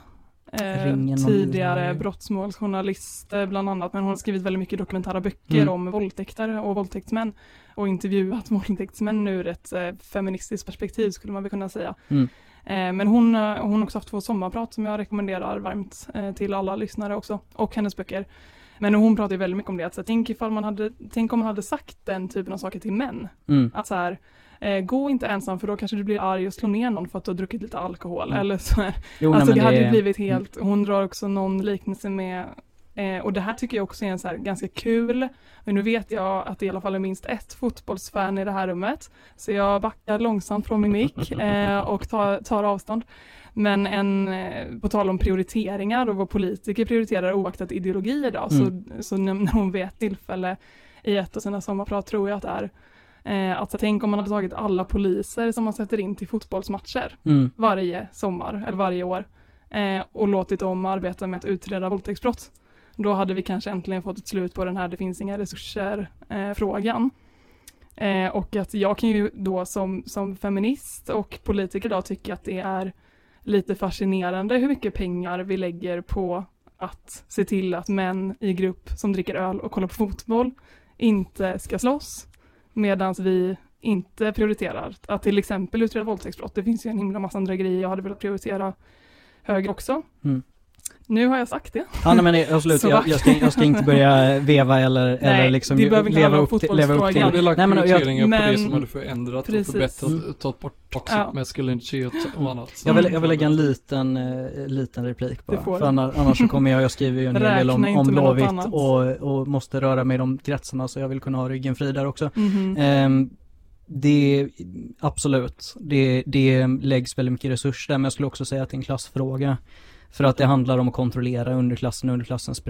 Eh, tidigare Nej. brottsmålsjournalist eh, bland annat, men hon har skrivit väldigt mycket dokumentära böcker Mm. om våldtäkter och våldtäktsmän och intervjuat våldtäktsmän ur ett eh, feministiskt perspektiv skulle man väl kunna säga. Mm. Eh, men hon, eh, hon har också haft två sommarprat som jag rekommenderar varmt eh, till alla lyssnare också, och hennes böcker. Men hon pratar ju väldigt mycket om det, att så, tänk, ifall man hade, tänk om man hade sagt den typen av saker till män. Mm. Att så här, eh, gå inte ensam för då kanske du blir arg och slår ner någon för att du har druckit lite alkohol. Mm. Eller så, Jo, alltså nej, det hade ju är- blivit helt, hon drar också någon liknelse med Eh, och det här tycker jag också är en så här ganska kul, men nu vet jag att det i alla fall är minst ett fotbollsfan i det här rummet, så jag backar långsamt från min mick eh, och tar, tar avstånd. Men en, eh, på tal om prioriteringar och vad politiker prioriterar oaktat ideologi idag, Mm. så, så när hon vid ett tillfälle i ett av sina sommarprat tror jag att det är, eh, att så, tänk om man hade tagit alla poliser som man sätter in till fotbollsmatcher Mm. varje sommar eller varje år eh, och låtit dem arbeta med att utreda våldtäktsbrott. Då hade vi kanske äntligen fått ett slut på den här det finns inga resurser eh, frågan. Eh, och att jag kan ju då som, som feminist och politiker idag tycka att det är lite fascinerande hur mycket pengar vi lägger på att se till att män i grupp som dricker öl och kollar på fotboll inte ska slåss medan vi inte prioriterar att till exempel utreda våldtäktsbrott. Det finns ju en himla massa andra grejer jag hade velat prioritera högre också. Mm. Nu har jag sagt det. Ja nej, men absolut, jag, jag, ska, jag ska inte börja veva eller, eller liksom det leva upp, till, leva upp Jag till. hade lagt Nej, men jag- prioriteringar på det men- som hade förändrat Precis. och förbättrat, Mm. tagit bort toxic Ja. masculinity och, och annat. Jag vill, jag vill lägga en liten, eh, liten replik bara. Det För annars, annars så kommer jag, jag skriver ju en hel del om, om Blåvitt och, och måste röra mig i de kretsarna så jag vill kunna ha ryggen fri där också. Mhm. Ehm, det, absolut, det, det läggs väldigt mycket resurser där men jag skulle också säga att det är en klassfråga. För att det handlar om att kontrollera underklassen och underklassens,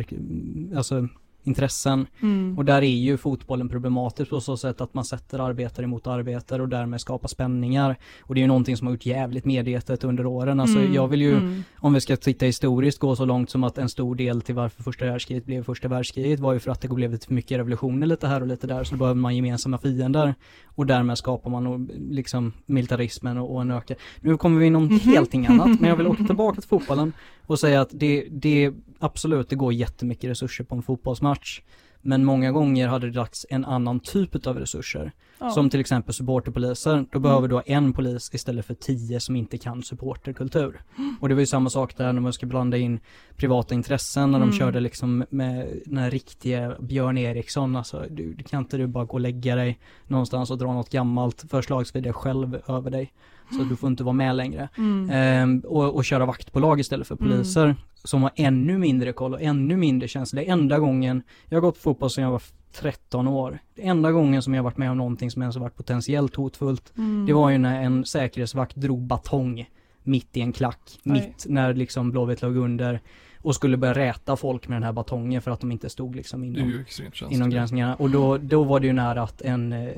alltså intressen. Mm. Och där är ju fotbollen problematisk på så sätt att man sätter arbetare emot arbetare och därmed skapar spänningar. Och det är ju någonting som har gjort jävligt medvetet under åren. Alltså Mm. jag vill ju, Mm. om vi ska titta historiskt, gå så långt som att en stor del till varför första världskriget blev första världskriget var ju för att det blev lite för mycket revolutioner lite här och lite där, så då behöver man gemensamma fiender. Och därmed skapar man liksom militarismen och, och en ökad. Nu kommer vi in om Mhm. helt annat, men jag vill åka tillbaka till fotbollen och säga att det, det, absolut, det går jättemycket resurser på en fotbollsmatch. Men många gånger hade det lagts en annan typ av resurser. Ja. Som till exempel supporterpoliser. Mm. Då behöver du ha en polis istället för tio som inte kan supporterkultur. Och det var ju samma sak där när man ska blanda in privata intressen när de Mm. körde liksom med den här riktiga Björn Eriksson. Alltså, du, kan inte du bara gå och lägga dig någonstans och dra något gammalt förslagsvis dig själv över dig. Så du får inte vara med längre. Mm. Ehm, och, och köra vaktbolag istället för Mm. poliser som har ännu mindre koll och ännu mindre känsla. Det enda gången, jag har gått på fotboll sedan jag var 13 år. Det enda gången som jag varit med om någonting som ens har varit potentiellt hotfullt, Mm. det var ju när en säkerhetsvakt drog batong mitt i en klack, Oj. mitt när liksom Blåvitt låg under och skulle börja räta folk med den här batongen för att de inte stod liksom inom inom gränsningarna. Och då, då var det ju nära att en, eh,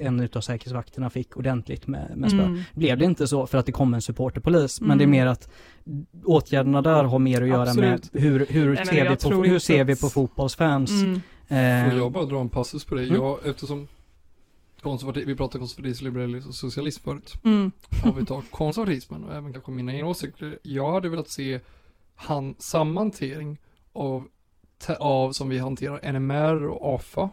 en utav säkerhetsvakterna fick ordentligt med, med spö. Mm. Blev det inte så för att det kom en supporterpolis, men Mm. det är mer att åtgärderna där har mer att göra Absolut. med hur, hur, Nej, men ser, vi på, hur ser vi på fotbollsfans. Mm. Eh, Får jag bara dra en passus på det? Mm. Jag, eftersom konservativ, vi pratade konservatism, liberalism och socialism förut. Mm. Om vi tar konservatismen och även kanske mina egna åsikter. Jag hade velat se han, samma hantering av, av som vi hanterar NMR och AFA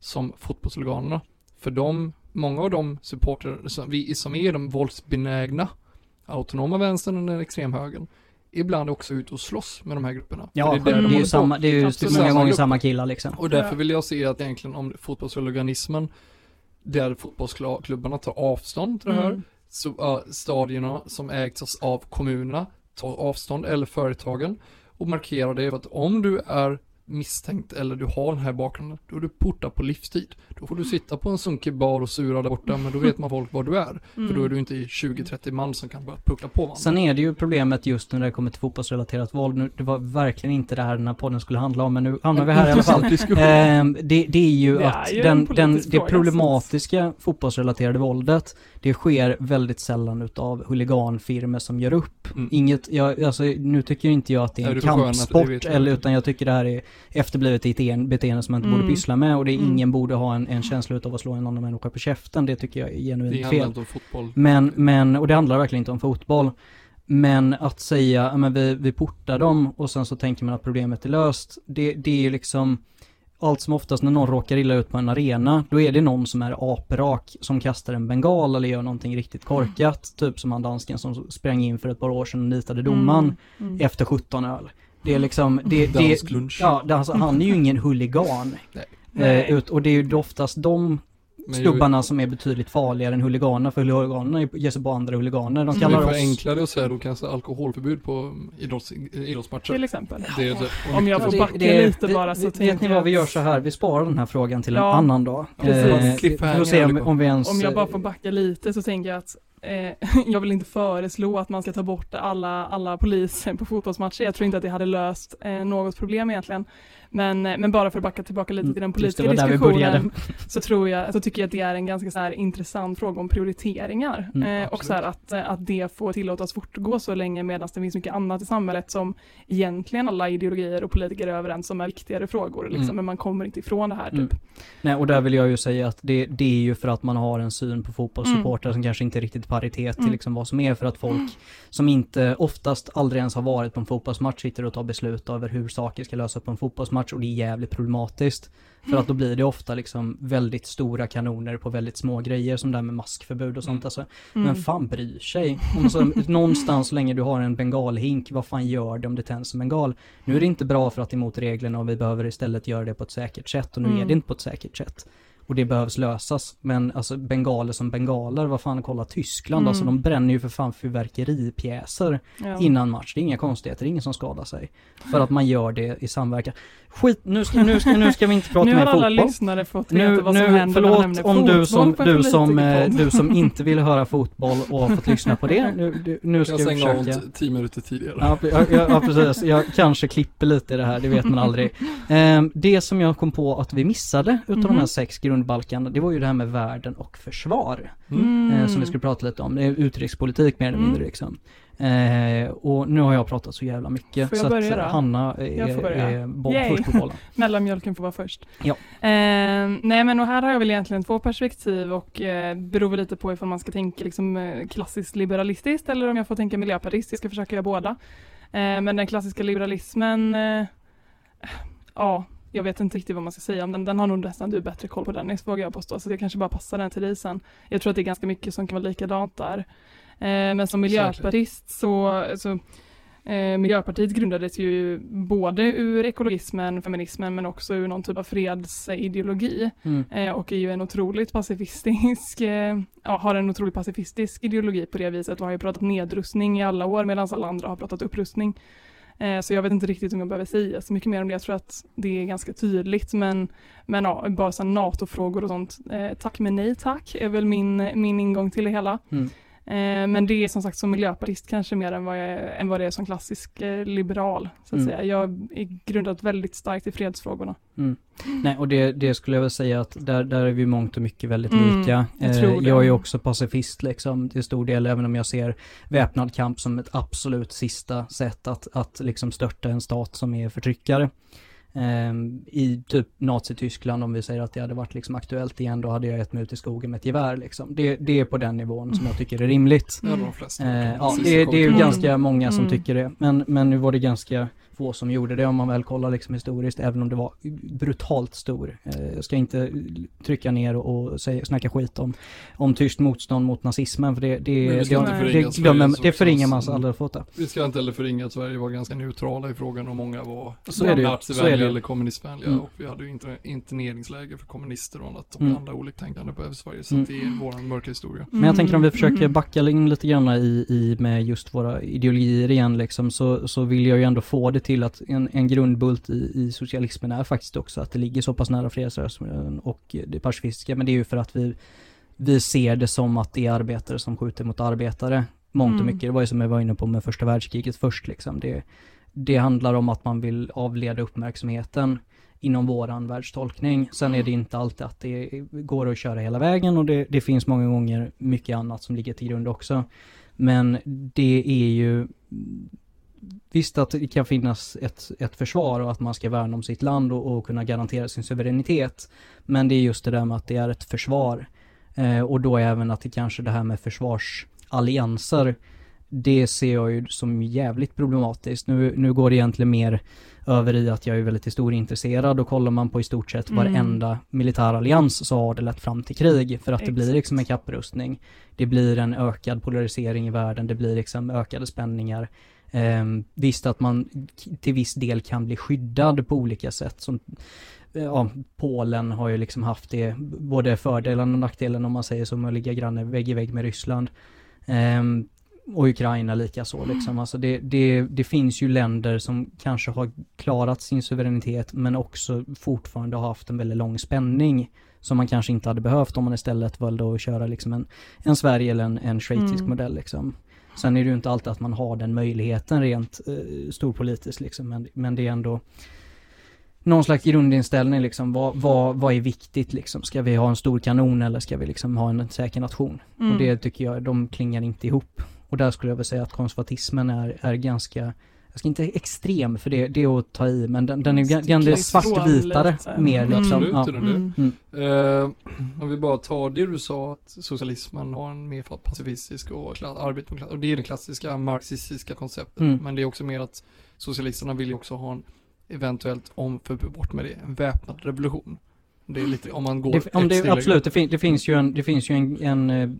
som fotbollsorganerna. För de, många av de supporter som, vi, som är de våldsbenägna, autonoma vänstern och den extremhögern, ibland också ute och slåss med de här grupperna. ja, det, är de ju håller på. samma, det är ju Absolut. många Samma gånger grupp. samma killar liksom. Och därför vill jag se att egentligen om fotbollshuliganismen, där fotbollsklubbarna tar avstånd till det här, Mm. så, äh, stadierna som ägs av kommunerna avstånd eller företagen och markerar det för att om du är misstänkt eller du har den här bakgrunden, då är du portad på livstid. Då får du sitta på en sunkig bar och sura där borta, men då vet man folk var du är. För då är du inte i 20-30 man som kan börja puckla på varandra. Sen är det ju problemet just när det kommer till fotbollsrelaterat våld. Nu, det var verkligen inte det här den här podden skulle handla om, men nu hamnar vi här i alla fall. Ehm, det, det är ju Det är att ju en den, den, det fråga, problematiska fotbollsrelaterade våldet, det sker väldigt sällan utav huliganfirmor som gör upp. Mm. Inget, jag, alltså nu tycker inte jag att det är Är en det kampsport, eller utan jag tycker det här är efterblivet iten- beteende som man inte borde Mm. pyssla med och det är Mm. ingen borde ha en, en känsla utav att slå en annan människa på käften, det tycker jag är Det genuint handlar fel. inte om fotboll. Men, men, och det handlar verkligen inte om fotboll. Men att säga, men vi, vi portar dem och sen så tänker man att problemet är löst. Det, det är ju liksom, allt som oftast när någon råkar illa ut på en arena, då är det någon som är aprak som kastar en bengal eller gör någonting riktigt korkat. Typ som han dansken som sprang in för ett par år sedan och nitade domaren Mm. efter 17 öl. Det är liksom, det, det, ja, det, alltså, han är ju ingen huligan. Nej. Eh, ut, och det är ju oftast de Men ju- snubbarna som är betydligt farligare än huliganerna, för huliganerna ger sig på andra huliganer. De Om kallar vi oss... det och säger då kanske alkoholförbud på idrotts, idrottsmatcher. Till exempel. Det är det, och Om jag får backa lite bara så vet, ni jag vad vi att- gör så här? Vi sparar den här frågan till en Ja, annan dag. precis. Eh, se om, om vi ens... Om jag bara får backa lite så tänker jag att eh, jag vill inte föreslå att man ska ta bort alla, alla poliser på fotbollsmatcher. Jag tror inte att det hade löst eh, något problem egentligen. Men, eh, men bara för att backa tillbaka lite till den Mm, just det, politiska diskussionen så tror jag, så tycker jag att det är en ganska så här intressant fråga om prioriteringar. Mm, eh, och så här att, eh, att det får tillåtas fortgå så länge medan det finns mycket annat i samhället som egentligen alla ideologier och politiker är överens om är viktigare frågor. Liksom, Mm. Men man kommer inte ifrån det här typ. Mm. Nej, och där vill jag ju säga att det, det är ju för att man har en syn på fotbollssupportrar som kanske inte är riktigt paritet till Mm. liksom vad som är för att folk som inte oftast aldrig ens har varit på en fotbollsmatch sitter och tar beslut över hur saker ska lösas på en fotbollsmatch och det är jävligt problematiskt. För att då blir det ofta liksom väldigt stora kanoner på väldigt små grejer som det här med maskförbud och sånt Mm. alltså. Mm. Men fan bryr sig? Om så, någonstans så länge du har en bengalhink, vad fan gör det om det tänds en bengal? Nu är det inte bra för att det är emot reglerna och vi behöver istället göra det på ett säkert sätt och nu är Mm. det inte på ett säkert sätt. och det behövs lösas. Men alltså bengaler som bengaler, vad fan kolla Tyskland, Mm. alltså de bränner ju för fan fyrverkeripjäser Ja. innan match. Det är inga konstigheter, det är ingen som skadar sig. För att man gör det i samverkan. Skit, nu ska, nu ska, nu ska vi inte prata nu mer har alla fotboll. lyssnare fått Nu, veta vad som nu, händer förlåt om du som, fotboll på en du, som, eh, du som inte vill höra fotboll och har fått lyssna på det. Nu, du- nu ska Jag vi försöka. t- tio minuter tidigare. Ja, ja, ja, ja, precis. Jag kanske klipper lite i det här, det vet man aldrig. Ehm, det som jag kom på att vi missade utav de här Mhm. sex grundbalkarna, det var ju det här med världen och försvar. Mm. eh, som vi skulle prata lite om. Det är utrikespolitik mer eller Mm. mindre liksom. Eh, och nu har jag pratat så jävla mycket. Får jag så börja att då? Hanna är, Jag får börja. är boll, först på bollen. Mellanmjölken får vara först. Ja. Eh, nej men och här har jag väl egentligen två perspektiv och eh, beror väl lite på ifall man ska tänka liksom eh, klassiskt liberalistiskt eller om jag får tänka miljöpartistiskt. Jag ska försöka göra båda. Eh, men den klassiska liberalismen, eh, ja, jag vet inte riktigt vad man ska säga om den. Den har nog nästan du bättre koll på Dennis, vågar jag påstå. Så jag kanske bara passar den till dig sen. Jag tror att det är ganska mycket som kan vara likadant där. Eh, men som miljöpartist så, så Eh, Miljöpartiet grundades ju både ur ekologismen, feminismen men också ur någon typ av fredsideologi Mm. eh, och är ju en otroligt pacifistisk, ja, har en otroligt pacifistisk ideologi på det viset och har ju pratat nedrustning i alla år medan alla andra har pratat upprustning. Så jag vet inte riktigt om jag behöver säga så mycket mer om det. Jag tror att det är ganska tydligt men, men ja, bara så NATO-frågor och sånt. Tack men nej tack är väl min, min ingång till det hela. Mm. Eh, Men det är som sagt som miljöpartist kanske mer än vad, jag, än vad det är som klassisk eh, liberal. Så att Mm. säga. Jag är grundat väldigt starkt i fredsfrågorna. Mm. Nej, och det, det skulle jag väl säga att där, där är vi mångt och mycket väldigt Mm, lika. jag Eh, jag är ju också pacifist liksom till stor del, även om jag ser väpnad kamp som ett absolut sista sätt att, att liksom störta en stat som är förtryckare. Ehm, I typ Nazityskland, om vi säger att det hade varit liksom aktuellt igen, då hade jag gett mig ut i skogen med ett gevär liksom. Det, det är på den nivån som jag tycker är rimligt. De flesta Eh, ja, Sista det, det är ju Mm. ganska många som Mm. tycker det. Men, men nu var det ganska få som gjorde det om man väl kollar liksom historiskt, även om det var brutalt stor. Eh, jag ska inte trycka ner och, säga, snacka skit om, om tyst motstånd mot nazismen, för det, glömmer, förringar man så aldrig fått det. Vi ska inte heller förringa att Sverige var ganska neutrala i frågan och många var nazivänliga eller kommunistvänliga Mm. och vi hade ju inte interneringsläger för kommunister och annat och Mm. andra oliktänkande på Sverige så Mm. det är vår mörka historia. Men jag tänker om vi Mm. försöker Mm. backa in lite grann i, i med just våra ideologier igen liksom, så, så vill jag ju ändå få det till att en, en grundbult i, i socialismen är faktiskt också att det ligger så pass nära fredsrörelsen och det pacifistiska, men det är ju för att vi, vi ser det som att det är arbetare som skjuter mot arbetare, mångt och Mm. mycket. Det var ju som jag var inne på med första världskriget först liksom. Det, det handlar om att man vill avleda uppmärksamheten inom våran världstolkning. Sen är det inte alltid att det går att köra hela vägen och det, det finns många gånger mycket annat som ligger till grund också. Men det är ju Visst att det kan finnas ett, ett försvar och att man ska värna om sitt land och, och kunna garantera sin suveränitet. Men det är just det där med att det är ett försvar. Eh, och då även att det kanske det här med försvarsallianser det ser jag ju som jävligt problematiskt. Nu, nu går det egentligen mer över i att jag är väldigt historieintresserad och kollar man på i stort sett Mm. varenda militärallians så har det lett fram till krig för att det blir Exakt. liksom en kapprustning. Det blir en ökad polarisering i världen, det blir liksom ökade spänningar. Ehm, visst att man till viss del kan bli skyddad på olika sätt som Ja, Polen har ju liksom haft det, både fördelen och nackdelen om man säger med att ligga granne vägg i vägg med Ryssland. Ehm, och Ukraina lika så liksom. Alltså det, det, det finns ju länder som kanske har klarat sin suveränitet men också fortfarande har haft en väldigt lång spänning som man kanske inte hade behövt om man istället valde att köra liksom en, en Sverige eller en, en schweizisk Mm. modell liksom. Sen är det ju inte alltid att man har den möjligheten rent eh, storpolitiskt liksom, men, men det är ändå någon slags grundinställning liksom, vad, vad, vad är viktigt liksom? Ska vi ha en stor kanon eller ska vi liksom ha en säker nation? Mm. Och det tycker jag, de klingar inte ihop. Och där skulle jag väl säga att konservatismen är, är ganska, jag ska inte extrem för det, det är att ta i, men den, den är, Sticker den är ifrån svartvitare lite. mer Mm. liksom. Absolut, Ja. Mm. Eh, om vi bara tar det du sa, att socialismen har en mer pacifistisk och kla- arbete klass, och det är det klassiska marxistiska konceptet. Mm. Men det är också mer att socialisterna vill ju också ha en, eventuellt om, för bort med det, en väpnad revolution. Det är lite, om man går Det, om det, absolut, det, fin, det finns ju en, det finns ju en, en, eh,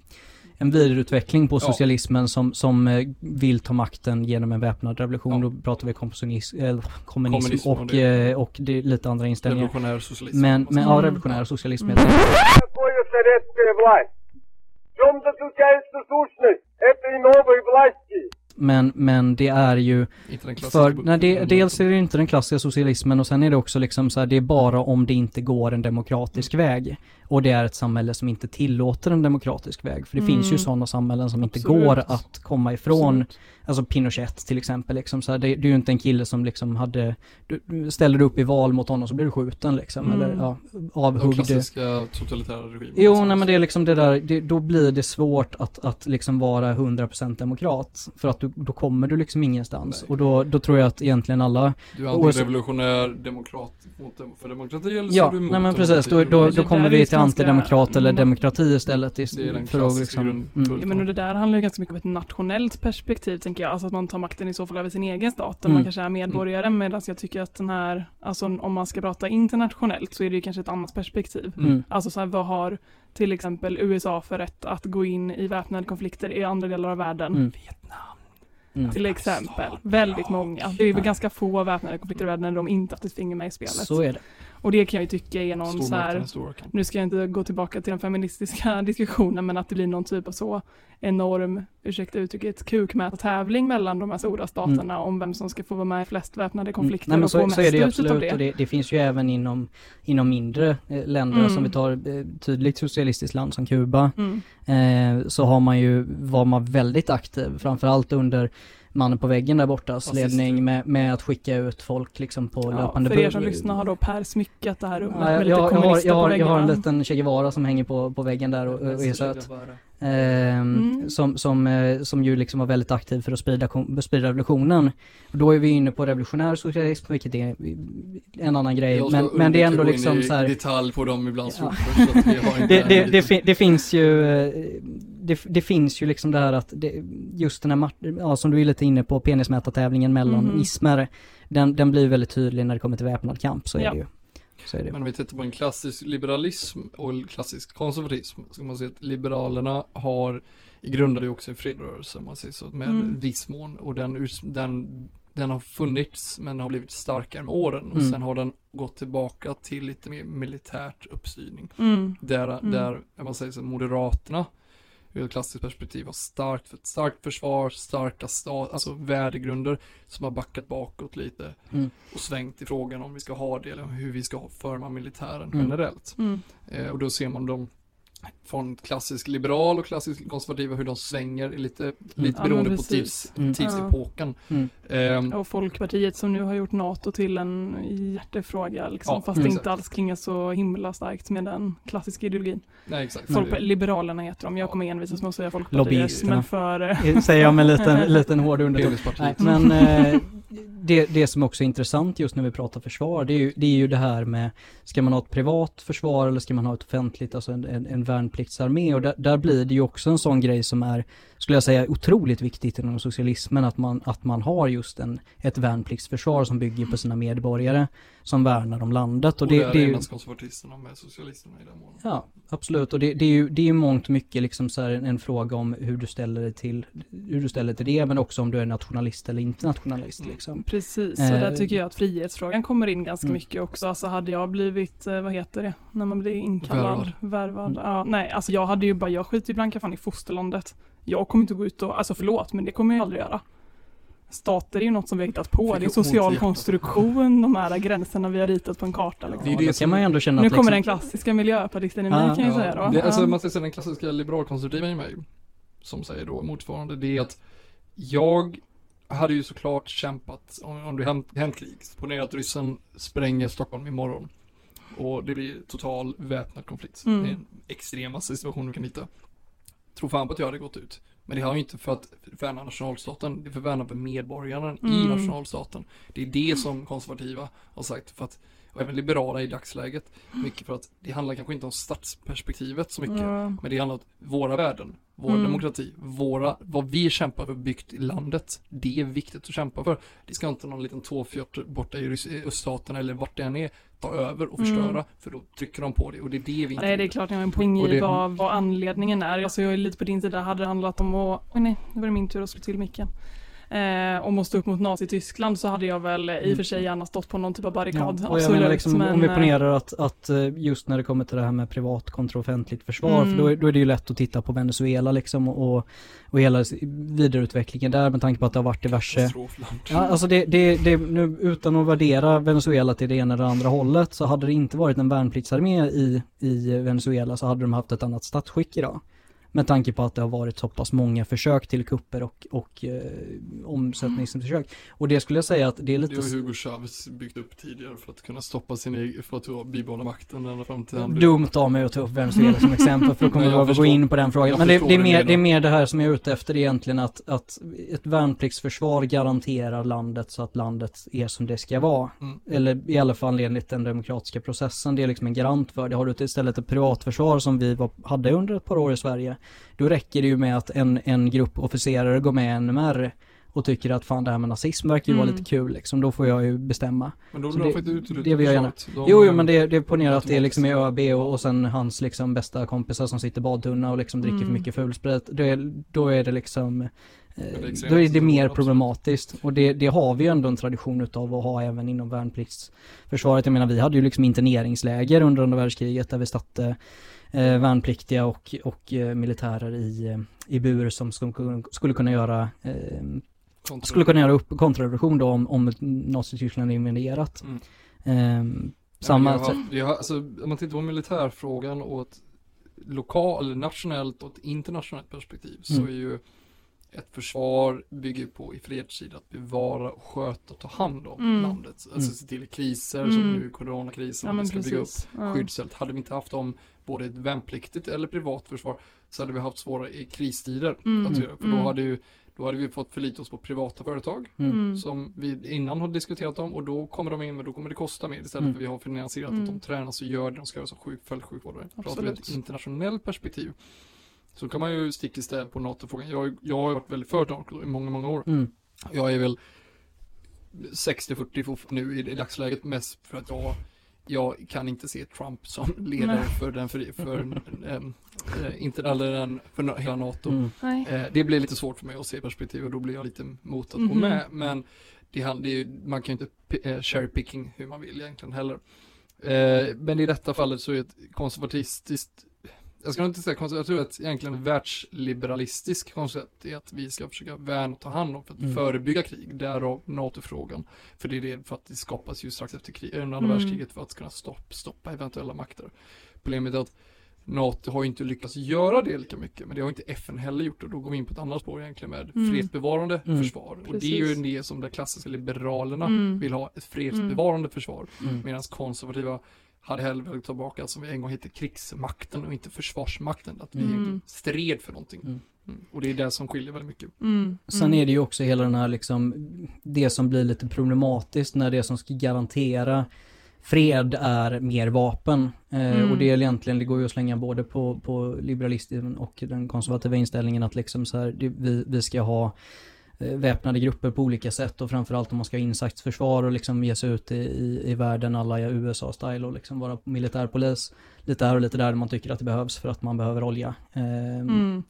en vidareutveckling på socialismen ja. som, som eh, vill ta makten genom en väpnad revolution. Ja. Då pratar vi komponism, äh, eh, kommunism, kommunism, och, och, det. Eh, och det lite andra inställningar. Revolutionär socialism. Men, men ja, mm. revolutionär socialism helt mm. enkelt. Men, men det är ju... Inte den för, nej, det, dels är det inte den klassiska socialismen och sen är det också liksom så här, det är bara om det inte går en demokratisk mm. väg. Och det är ett samhälle som inte tillåter en demokratisk väg. För det Mm. finns ju sådana samhällen som inte Absolut. går att komma ifrån. Absolut. Alltså Pinochet till exempel liksom så här, det, det är ju inte en kille som liksom hade, du, du ställer du upp i val mot honom så blir du skjuten liksom. Mm. Eller ja, De avhuggd. klassiska totalitära regimerna. Jo, nej men det är liksom det där, det, då blir det svårt att, att liksom vara 100% demokrat. För att du, då kommer du liksom ingenstans. Nej. Och då, då tror jag att egentligen alla Du är Och så- antingen revolutionär demokrat mot dem- för demokrati eller så Ja, är du emot nej men precis, då, då, då kommer vi till antidemokrat eller Mm. demokrati istället. Det är den för att liksom, mm. Ja, men och det där handlar ju ganska mycket om ett nationellt perspektiv tänker jag. Alltså att man tar makten i så fall över sin egen stat. Där Mm. man kanske är medborgare. Medan jag tycker att den här, alltså om man ska prata internationellt så är det ju kanske ett annat perspektiv. Mm. Alltså så här, vad har till exempel USA för rätt att gå in i väpnade konflikter i andra delar av världen? Mm. Mm. Till exempel. Väldigt många. Det är väl ganska få väpnade konflikter i världen där de inte haft ett finger med i spelet. Så är det. Och det kan jag ju tycka är någon så här, är nu ska jag inte gå tillbaka till den feministiska diskussionen, men att det blir någon typ av så enorm, ursäkta uttrycket, kukmätartävling mellan de här stora staterna om vem som ska få vara med i flest väpnade konflikter Mm. Nej, men och så, få så är det ju mest ut utav absolut det. och det, det finns ju även inom, inom mindre eh, länder Mm. som vi tar eh, tydligt socialistiskt land som Kuba. Mm. Eh, så har man ju, var man väldigt aktiv, framförallt under mannen på väggen där bortas Fascister. ledning med, med att skicka ut folk liksom på Ja, löpande för er som lyssnar har då Per smyckat det här rummet Ja, med jag, lite jag, jag, har, kommunister jag, på har, jag har en liten Che Guevara som hänger på, på väggen där och, och är söt. Ehm, Mm. som, som, eh, som ju liksom var väldigt aktiv för att sprida, sprida revolutionen. Och då är vi inne på revolutionär socialism, vilket är en annan grej. Men, men det är ändå liksom så här, detalj på dem ibland Ja. så att vi har inte det, det, det, fin- det finns ju, eh, det, det finns ju liksom det här att det, just den här, ja, som du är lite inne på, penismätartävlingen mellan Mhm. ismer, den, den blir väldigt tydlig när det kommer till väpnad kamp, så är Ja. det ju. Så är det. Men om vi tittar på en klassisk liberalism och en klassisk konservatism så kan man se att liberalerna har i grunden ju också en fredrörelse om man säger så med Mm. viss mån och den, den, den har funnits men har blivit starkare med åren och Mm. sen har den gått tillbaka till lite mer militärt uppstyrning Mm. där, Mm. där man säger så Moderaterna ur ett klassiskt perspektiv har starkt, ett starkt försvar, starka stat, alltså värdegrunder som har backat bakåt lite Mm. och svängt i frågan om vi ska ha det eller hur vi ska forma militären Mm. generellt. Mm. Eh, och då ser man dem från klassisk liberal och klassisk konservativa hur de svänger lite, lite Ja, beroende på tids, Mm. tidsepoken. Mm. Ehm, Och Folkpartiet som nu har gjort NATO till en hjärtefråga liksom, Ja, fast det inte alls klingar så himla starkt med den klassiska ideologin. nej exakt. Folk, Liberalerna heter de, jag kommer envisas med att säga Folkpartiet. Men för, eh, Säger jag med en liten, liten hård underton. Men eh, det, det som också är intressant just när vi pratar försvar, det är, ju, det är ju det här med, ska man ha ett privat försvar eller ska man ha ett offentligt, alltså en, en, en värnpliktsarmé? Och där, där blir det ju också en sån grej som är, skulle jag säga, otroligt viktigt inom socialismen, att man, att man har just en, ett värnpliktsförsvar som bygger på sina medborgare, som värnar om landet. Och, Och det, det är ju, konservatisterna med socialisterna i den mån. Ja, absolut. Och det, det är ju det är ju mångt mycket liksom så här en, en fråga om hur du ställer dig till, hur du ställer till det, men också om du är nationalist eller inte nationalist Mm. liksom. precis, och Eh, där tycker jag att frihetsfrågan kommer in ganska Mm. mycket också. Alltså hade jag blivit, eh, vad heter det, när man blir inkallad, Värvad. värvad. Mm. Ja, nej, alltså jag hade ju bara, jag skiter ju blanka fan i fosterlandet. Jag kommer inte gå ut och, alltså förlåt, men det kommer jag aldrig göra. Stater är ju något som vi har hittat på, det är social konstruktion, de här gränserna vi har ritat på en karta. Liksom. Det är Ja, det som- kan man ändå känna Nu kommer liksom, den klassiska miljöpartisten i mig Ja. kan jag säga då. Det, alltså Ja. man ska säga den klassiska liberalkonservativa i mig, som säger då motsvarande, det är att jag hade ju såklart kämpat om, om det hänt, hänt krig. Ponera att ryssen spränger Stockholm imorgon. Och det blir total väpnad konflikt. Mm. Det är en extremaste situation du kan hitta. Tror fan på att jag hade gått ut. Men det har ju inte för att värna nationalstaten, det är för att värna för medborgaren i Mm. nationalstaten. Det är det som konservativa har sagt. För att och även liberala i dagsläget. Mycket för att det handlar kanske inte om statsperspektivet så mycket, Ja. men det handlar om våra värden, vår Mm. demokrati, våra, vad vi kämpar för byggt i landet, det är viktigt att kämpa för. Det ska inte någon liten tåfjort borta i i öststaterna eller vart det än är ta över och förstöra, Mm. för då trycker de på det och det är det vi inte Nej det är klart jag har en poäng i det- vad, vad anledningen är. Alltså jag är lite på din sida, hade det handlat om att, oj nej, nu var det min tur att slå till micken. Eh, om att stå upp mot Nazityskland så hade jag väl i och för sig gärna stått på någon typ av barrikad. Ja, och jag menar liksom, men, om vi eh, ponerar att, att eh, just när det kommer till det här med privat kontra offentligt försvar, Mm. för då, är- då är det ju lätt att titta på Venezuela liksom och, och hela vidareutvecklingen där med tanke på att det har varit diverse. Ja, alltså det, det, det, nu, utan att värdera Venezuela till det ena eller andra hållet så hade det inte varit en värnpliktsarmé i, i Venezuela så hade de haft ett annat statsskick idag. Med tanke på att det har varit så pass många försök till kupper och, och eh, omsättningsförsök. Och det skulle jag säga att det är lite... Det har Hugo Chavez byggt upp tidigare för att kunna stoppa sin egen, för att bibehålla makten ända fram till han Dumt av mig att ta upp Venezuela som exempel för då kommer jag behöva gå in på den frågan. jag Men det, det, är mer, det är mer det här som jag är ute efter egentligen att, att ett värnpliktsförsvar garanterar landet så att landet är som det ska vara. Mm. Eller i alla fall enligt den demokratiska processen. Det är liksom en garant för det. Har du istället ett privatförsvar som vi var, hade under ett par år i Sverige. Då räcker det ju med att en, en grupp officerare går med i NMR och tycker att fan det här med nazism verkar ju vara Mm. lite kul liksom. Då får jag ju bestämma. Men då drar det- faktiskt ut ur det vill jag gärna. De- Jo, jo men det, det ponerar att det är liksom i automatiskt. ÖB och, och sen hans liksom bästa kompisar som sitter i badtunna och liksom dricker för Mm. mycket fulsprit. Då är, då är det liksom, eh, är extremt då är det mer problematiskt. Och det, det har vi ju ändå en tradition utav att ha även inom värnpliktsförsvaret. Jag menar vi hade ju liksom interneringsläger under andra världskriget där vi satte eh, värnpliktiga och, och eh, militärer i, eh, i bur som skulle, skulle kunna göra eh, Kontra- skulle kunna göra upp kontrarevolution då om, om Nazityskland är invaderat. Mm. Ehm, Ja, samma, jag har, jag har, alltså, om man tittar på militärfrågan och ett lokal, eller nationellt och ett internationellt perspektiv så Mm. är ju ett försvar bygger på i fredstid att bevara, och sköta och ta hand om Mm. landet. Alltså Mm. se till kriser Mm. som nu coronakrisen, Ja om vi ska bygga upp precis. Ja. skyddsfält. Hade vi inte haft dem, både ett värnpliktigt eller privat försvar, så hade vi haft svåra i kristider. Mm. Att göra. För då Mm. hade ju då hade vi fått förlita oss på privata företag mm. Mm. som vi innan har diskuterat om och då kommer de in men då kommer det kosta mer istället Mm. för vi har finansierat Mm. att de tränas och gör det de ska göra som sjuk, fältsjukvårdare. Pratar vi ett internationellt perspektiv så kan man ju sticka i stäv på NATO-frågan. Jag, jag har varit väldigt för NATO i många, många år. Mm. Jag är väl 60-40 fortf- nu i, i dagsläget mest för att jag jag kan inte se Trump som ledare Nej. för den, för, för, äh, inte eller den, för hela NATO. Mm. Eh, det blir lite svårt för mig att se perspektiv och då blir jag lite mot att gå Mhm. med. Men det, det är, ju- man kan ju inte eh, cherry picking hur man vill egentligen heller. Men i detta fallet så är ett konservatistiskt, jag ska inte säga konservativt, jag tror att egentligen världsliberalistisk koncept är att vi ska försöka värna och ta hand om för att Mm. förebygga krig, därav NATO-frågan. För det är det för att det skapas ju strax efter krig, under andra Mm. världskriget för att kunna stopp, stoppa eventuella makter. Problemet är att NATO har inte lyckats göra det lika mycket, men det har inte FN heller gjort och då går vi in på ett annat spår egentligen med Mm. fredsbevarande Mm. försvar. Och det är ju Precis. det som de klassiska liberalerna Mm. vill ha, ett fredsbevarande försvar. Mm. Medan konservativa hade hellre velat ta tillbaka som vi en gång hette krigsmakten och inte försvarsmakten. Att vi Mm. stred för någonting. Mm. Mm. Och det är det som skiljer väldigt mycket. Mm. Sen är det ju också hela den här liksom, det som blir lite problematiskt när det som ska garantera fred är mer vapen. Eh, Mm. Och det är egentligen, det går ju att slänga både på, på liberalismen och den konservativa inställningen att liksom så här, det, vi, vi ska ha väpnade grupper på olika sätt och framförallt om man ska ha insatsförsvar och liksom ge sig ut i, i, i världen alla i USA-style och liksom vara militärpolis lite här och lite där man tycker att det behövs för att man behöver olja. Eh, Mm.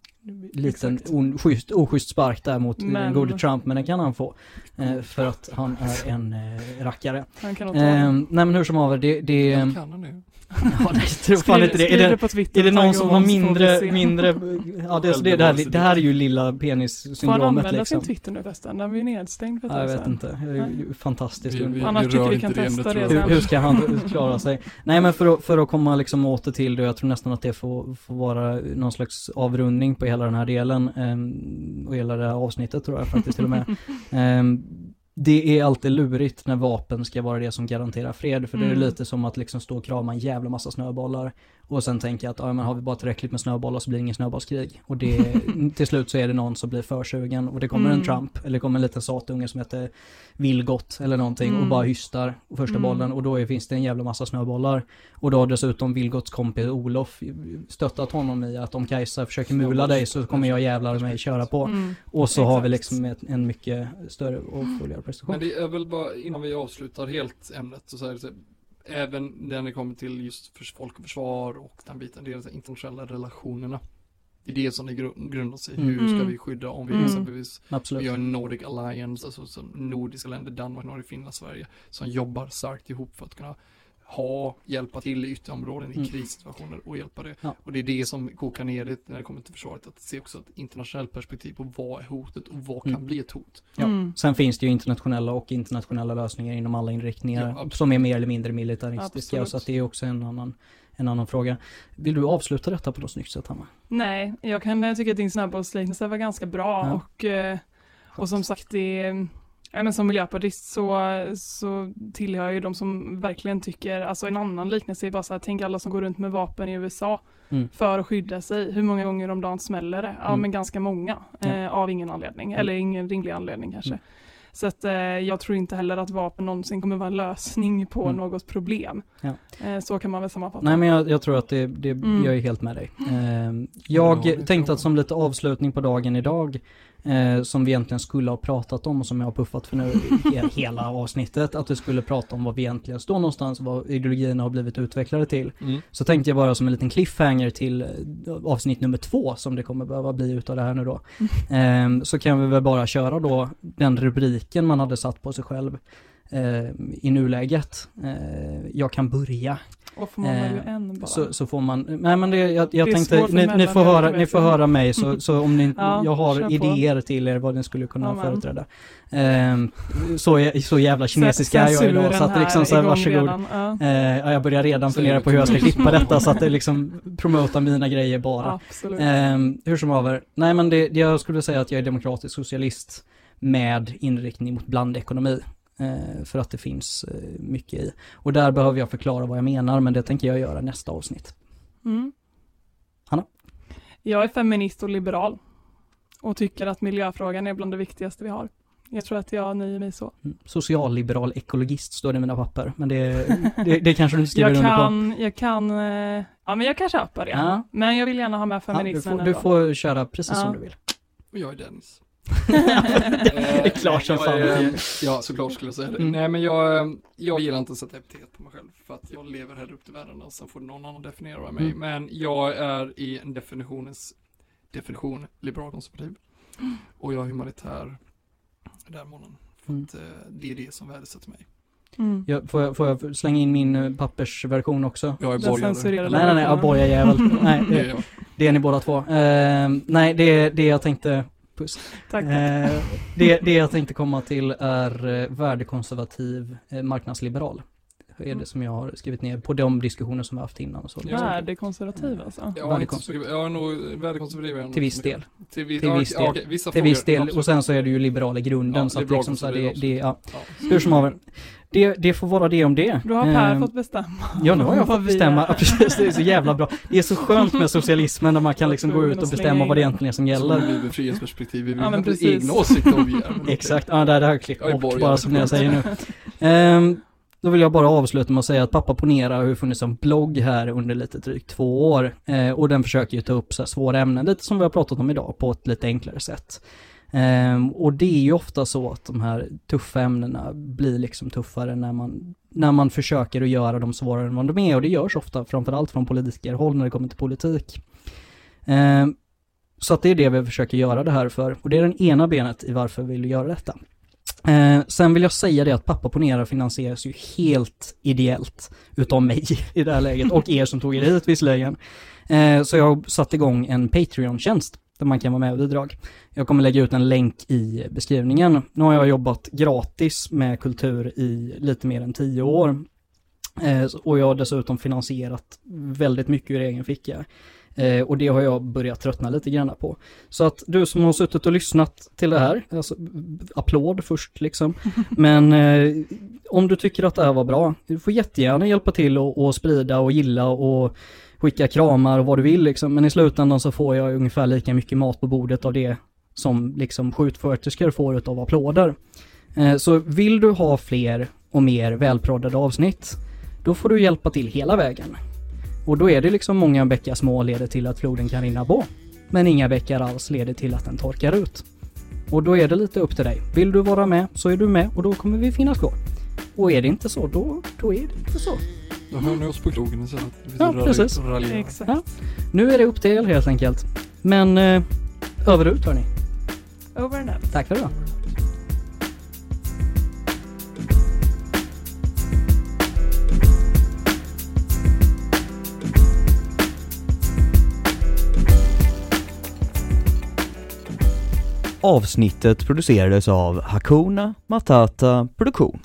liten Exakt. oschysst, oschysst spark där mot Men- den gode Trump, men den kan han få. Eh, för att han är en eh, rackare. Han kan Eh, nej men hur som haver, det, det, det ja, det tror fan Skriv- inte det. Är det, på Twitter är det någon som har får mindre, mindre, ja det, det, det, här, det här är ju lilla Får penis-syndromet liksom. sin Twitter nu förresten? Den blir nedstängd för ett Ja, jag vet inte, det är ju fantastiskt. Vi- vi- Annars vi tycker vi kan testa det jag. Hur, hur ska han klara sig? Nej men för att, för att komma liksom åter till det, jag tror nästan att det får, får vara någon slags avrundning på hela den här delen. ehm, och hela det här avsnittet tror jag faktiskt till och med. Ehm, det är alltid lurigt när vapen ska vara det som garanterar fred, för det är Mm. lite som att liksom stå och krama en jävla massa snöbollar och sen tänka att ja, men har vi bara tillräckligt med snöbollar så blir det ingen snöbollskrig. Och det, till slut så är det någon som blir för sugen och det kommer en Mm. Trump eller det kommer en liten satunge som heter Vilgot eller någonting och Mm. bara hystar första Mm. bollen och då är, finns det en jävla massa snöbollar. Och då har dessutom Vilgots kompis Olof stöttat honom i att om Kajsa försöker mula dig så kommer jag jävlar mig köra på. Mm. Och så har vi Exakt. liksom ett, en mycket större och fullare prestation. Men det är väl bara innan vi avslutar helt ämnet så så här, även när det kommer till just för folk och försvar och den biten, det är de internationella relationerna. Det är det som det gru- grundar sig i. Hur Mm. ska vi skydda om vi Mm. exempelvis Absolut. Vi har en Nordic Alliance, alltså som nordiska länder, Danmark, Norge, Finland, Sverige, som jobbar starkt ihop för att kunna ha, hjälpa till i ytterområden i Mm. krissituationer och hjälpa det. Ja. Och det är det som kokar ner det när det kommer till försvaret, att se också ett internationellt perspektiv på vad är hotet och vad kan Mm. bli ett hot. Ja. Mm. Sen finns det ju internationella och internationella lösningar inom alla inriktningar Ja, som är mer eller mindre militaristiska Absolut. så att det är också en annan, en annan fråga. Vill du avsluta detta på något snyggt sätt Hanna? Nej, jag kan tycka att din snöbollsliknelse var ganska bra Ja. och, eh, och som sagt det är, ja, men som miljöpartist så, så tillhör jag ju de som verkligen tycker, alltså en annan liknelse är bara så här, tänk alla som går runt med vapen i USA Mm. för att skydda sig. Hur många gånger om dagen smäller det? Ja Mm. men ganska många Ja. eh, av ingen anledning, eller ingen rimlig anledning kanske. Mm. Så att eh, jag tror inte heller att vapen någonsin kommer vara en lösning på Mm. något problem. Ja. Eh, så kan man väl sammanfatta. Nej men jag, jag tror att det, det Mm. jag är helt med dig. Eh, jag Ja, tänkte att som lite avslutning på dagen idag, eh, som vi egentligen skulle ha pratat om och som jag har puffat för nu he- hela avsnittet, att vi skulle prata om vad vi egentligen står någonstans, vad ideologierna har blivit utvecklade till. Så tänkte jag bara som en liten cliffhanger till eh, avsnitt nummer två som det kommer behöva bli utav det här nu då. Ehm, så kan vi väl bara köra då den rubriken man hade satt på sig själv eh, i nuläget. Eh, jag kan börja. Och får man Eh, välja en bara. Så, så får man, nej men det, jag, jag Det tänkte, ni, ni, får höra, ni får höra mig så, så om ni, Ja, jag har på. idéer till er vad ni skulle kunna Ja, men. företräda. Ehm, så, så jävla kinesiska är jag idag så att liksom så här, varsågod. Redan, ja. Eh, ja, jag börjar redan Så fundera på hur jag ska klippa detta så att det liksom promotar mina grejer bara. Absolut. Ehm, hur som haver, nej men det, det jag skulle säga att jag är demokratisk socialist med inriktning mot blandekonomi. Eh, för att det finns eh, mycket i. Och där behöver jag förklara vad jag menar, men det tänker jag göra nästa avsnitt. Mm. Hanna? Jag är feminist och liberal. Och tycker att miljöfrågan är bland det viktigaste vi har. Jag tror att jag nöjer mig så. Mm. Socialliberal ekologist står det i mina papper, men det, det, det kanske du skriver Jag under på. jag kan, eh, ja men jag kan köpa det. Ja. Men jag vill gärna ha med Ja, du, feminismen får, du får köra precis Ja. som du vill. Och jag är Dennis. det är klart som Jag fan. är- Ja, såklart skulle jag säga det. Mm. Nej, men jag, jag gillar inte att sätta epitet på mig själv för att jag lever här upp till världen och sen får någon annan definiera mig. Mm. Men jag är i en definitionens definition liberal konservativ och jag är humanitär där månaden. För Mm. att, eh, det är det som värdesätter mig. Mm. Jag, får, jag, får jag slänga in min eh, pappersversion också? Jag är borgare. Nej, nej, nej, versionen. aboja-jävel. nej, Det är det, jag. är ni båda två. Eh, nej, det, det jag tänkte, puss. Tack. Eh, det, det jag tänkte komma till är eh, värdekonservativ eh, marknadsliberal. Det är Mm. det som jag har skrivit ner på de diskussioner som vi har haft innan. Och så. Ja. Värdekonservativ alltså. Är, så, jag är nog värdekonservativ. är Till viss del. Till, vi, Till ja, viss ja, del. okej, vissa Till frågor, viss del. Och sen så är det ju liberal i grunden. Ja, så att liksom så här, det, det, ja. Ja. Hur som haver. Det, det får vara det om det. Då har Per Eh, fått bestämma. Ja, nu har jag fått bestämma. är. Ja, precis, det är så jävla bra. Det är så skönt med socialismen när man kan liksom gå ut och bestämma vad det egentligen är som gäller. vi med frihetsperspektiv, vi vill Ja, men ha precis. egna åsikter om vi är. Exakt, ja det här har jag klippt är bort bara som jag säger nu. Ehm, då vill jag bara avsluta med att säga att Pappa Ponera har ju funnits som blogg här under lite drygt två år. Eh, och den försöker ju ta upp så här svåra ämnen, lite som vi har pratat om idag, på ett lite enklare sätt. Eh, och det är ju ofta så att de här tuffa ämnena blir liksom tuffare när man, när man försöker att göra dem svårare än vad de är. Och det görs ofta, framförallt från politikerhåll när det kommer till politik. Eh, så att det är det vi försöker göra det här för. Och det är den ena benet i varför vi vill göra detta. Eh, sen vill jag säga det att Pappa Ponera finansieras ju helt ideellt utav mig i det här läget och er som tog er hit visserligen. Eh, så jag har satt igång en Patreon-tjänst där man kan vara med och bidrag. Jag kommer lägga ut en länk i beskrivningen. Nu har jag jobbat gratis med kultur i lite mer än tio år. Eh, och jag har dessutom finansierat väldigt mycket ur egen ficka. Eh, och det har jag börjat tröttna lite grann på. Så att du som har suttit och lyssnat till det här, alltså, applåd först liksom. Men eh, om du tycker att det här var bra, du får jättegärna hjälpa till och, och sprida och gilla och skicka kramar och vad du vill liksom. Men i slutändan så får jag ungefär lika mycket mat på bordet av det som liksom skjutsköterskor får utav applåder. Eh, så vill du ha fler och mer välproddade avsnitt, då får du hjälpa till hela vägen. Och då är det liksom många bäckar små leder till att floden kan rinna på. Men inga bäckar alls leder till att den torkar ut. Och då är det lite upp till dig. Vill du vara med så är du med och då kommer vi finnas kvar. Och är det inte så, då, då är det inte så. Då hör ni oss på krogen istället. Vi Ja, precis. Exakt. Ja. Nu är det upp till er helt enkelt. Men eh, över ut hörni. Over and out. Tack för idag. Avsnittet producerades av Hakuna Matata Produktion.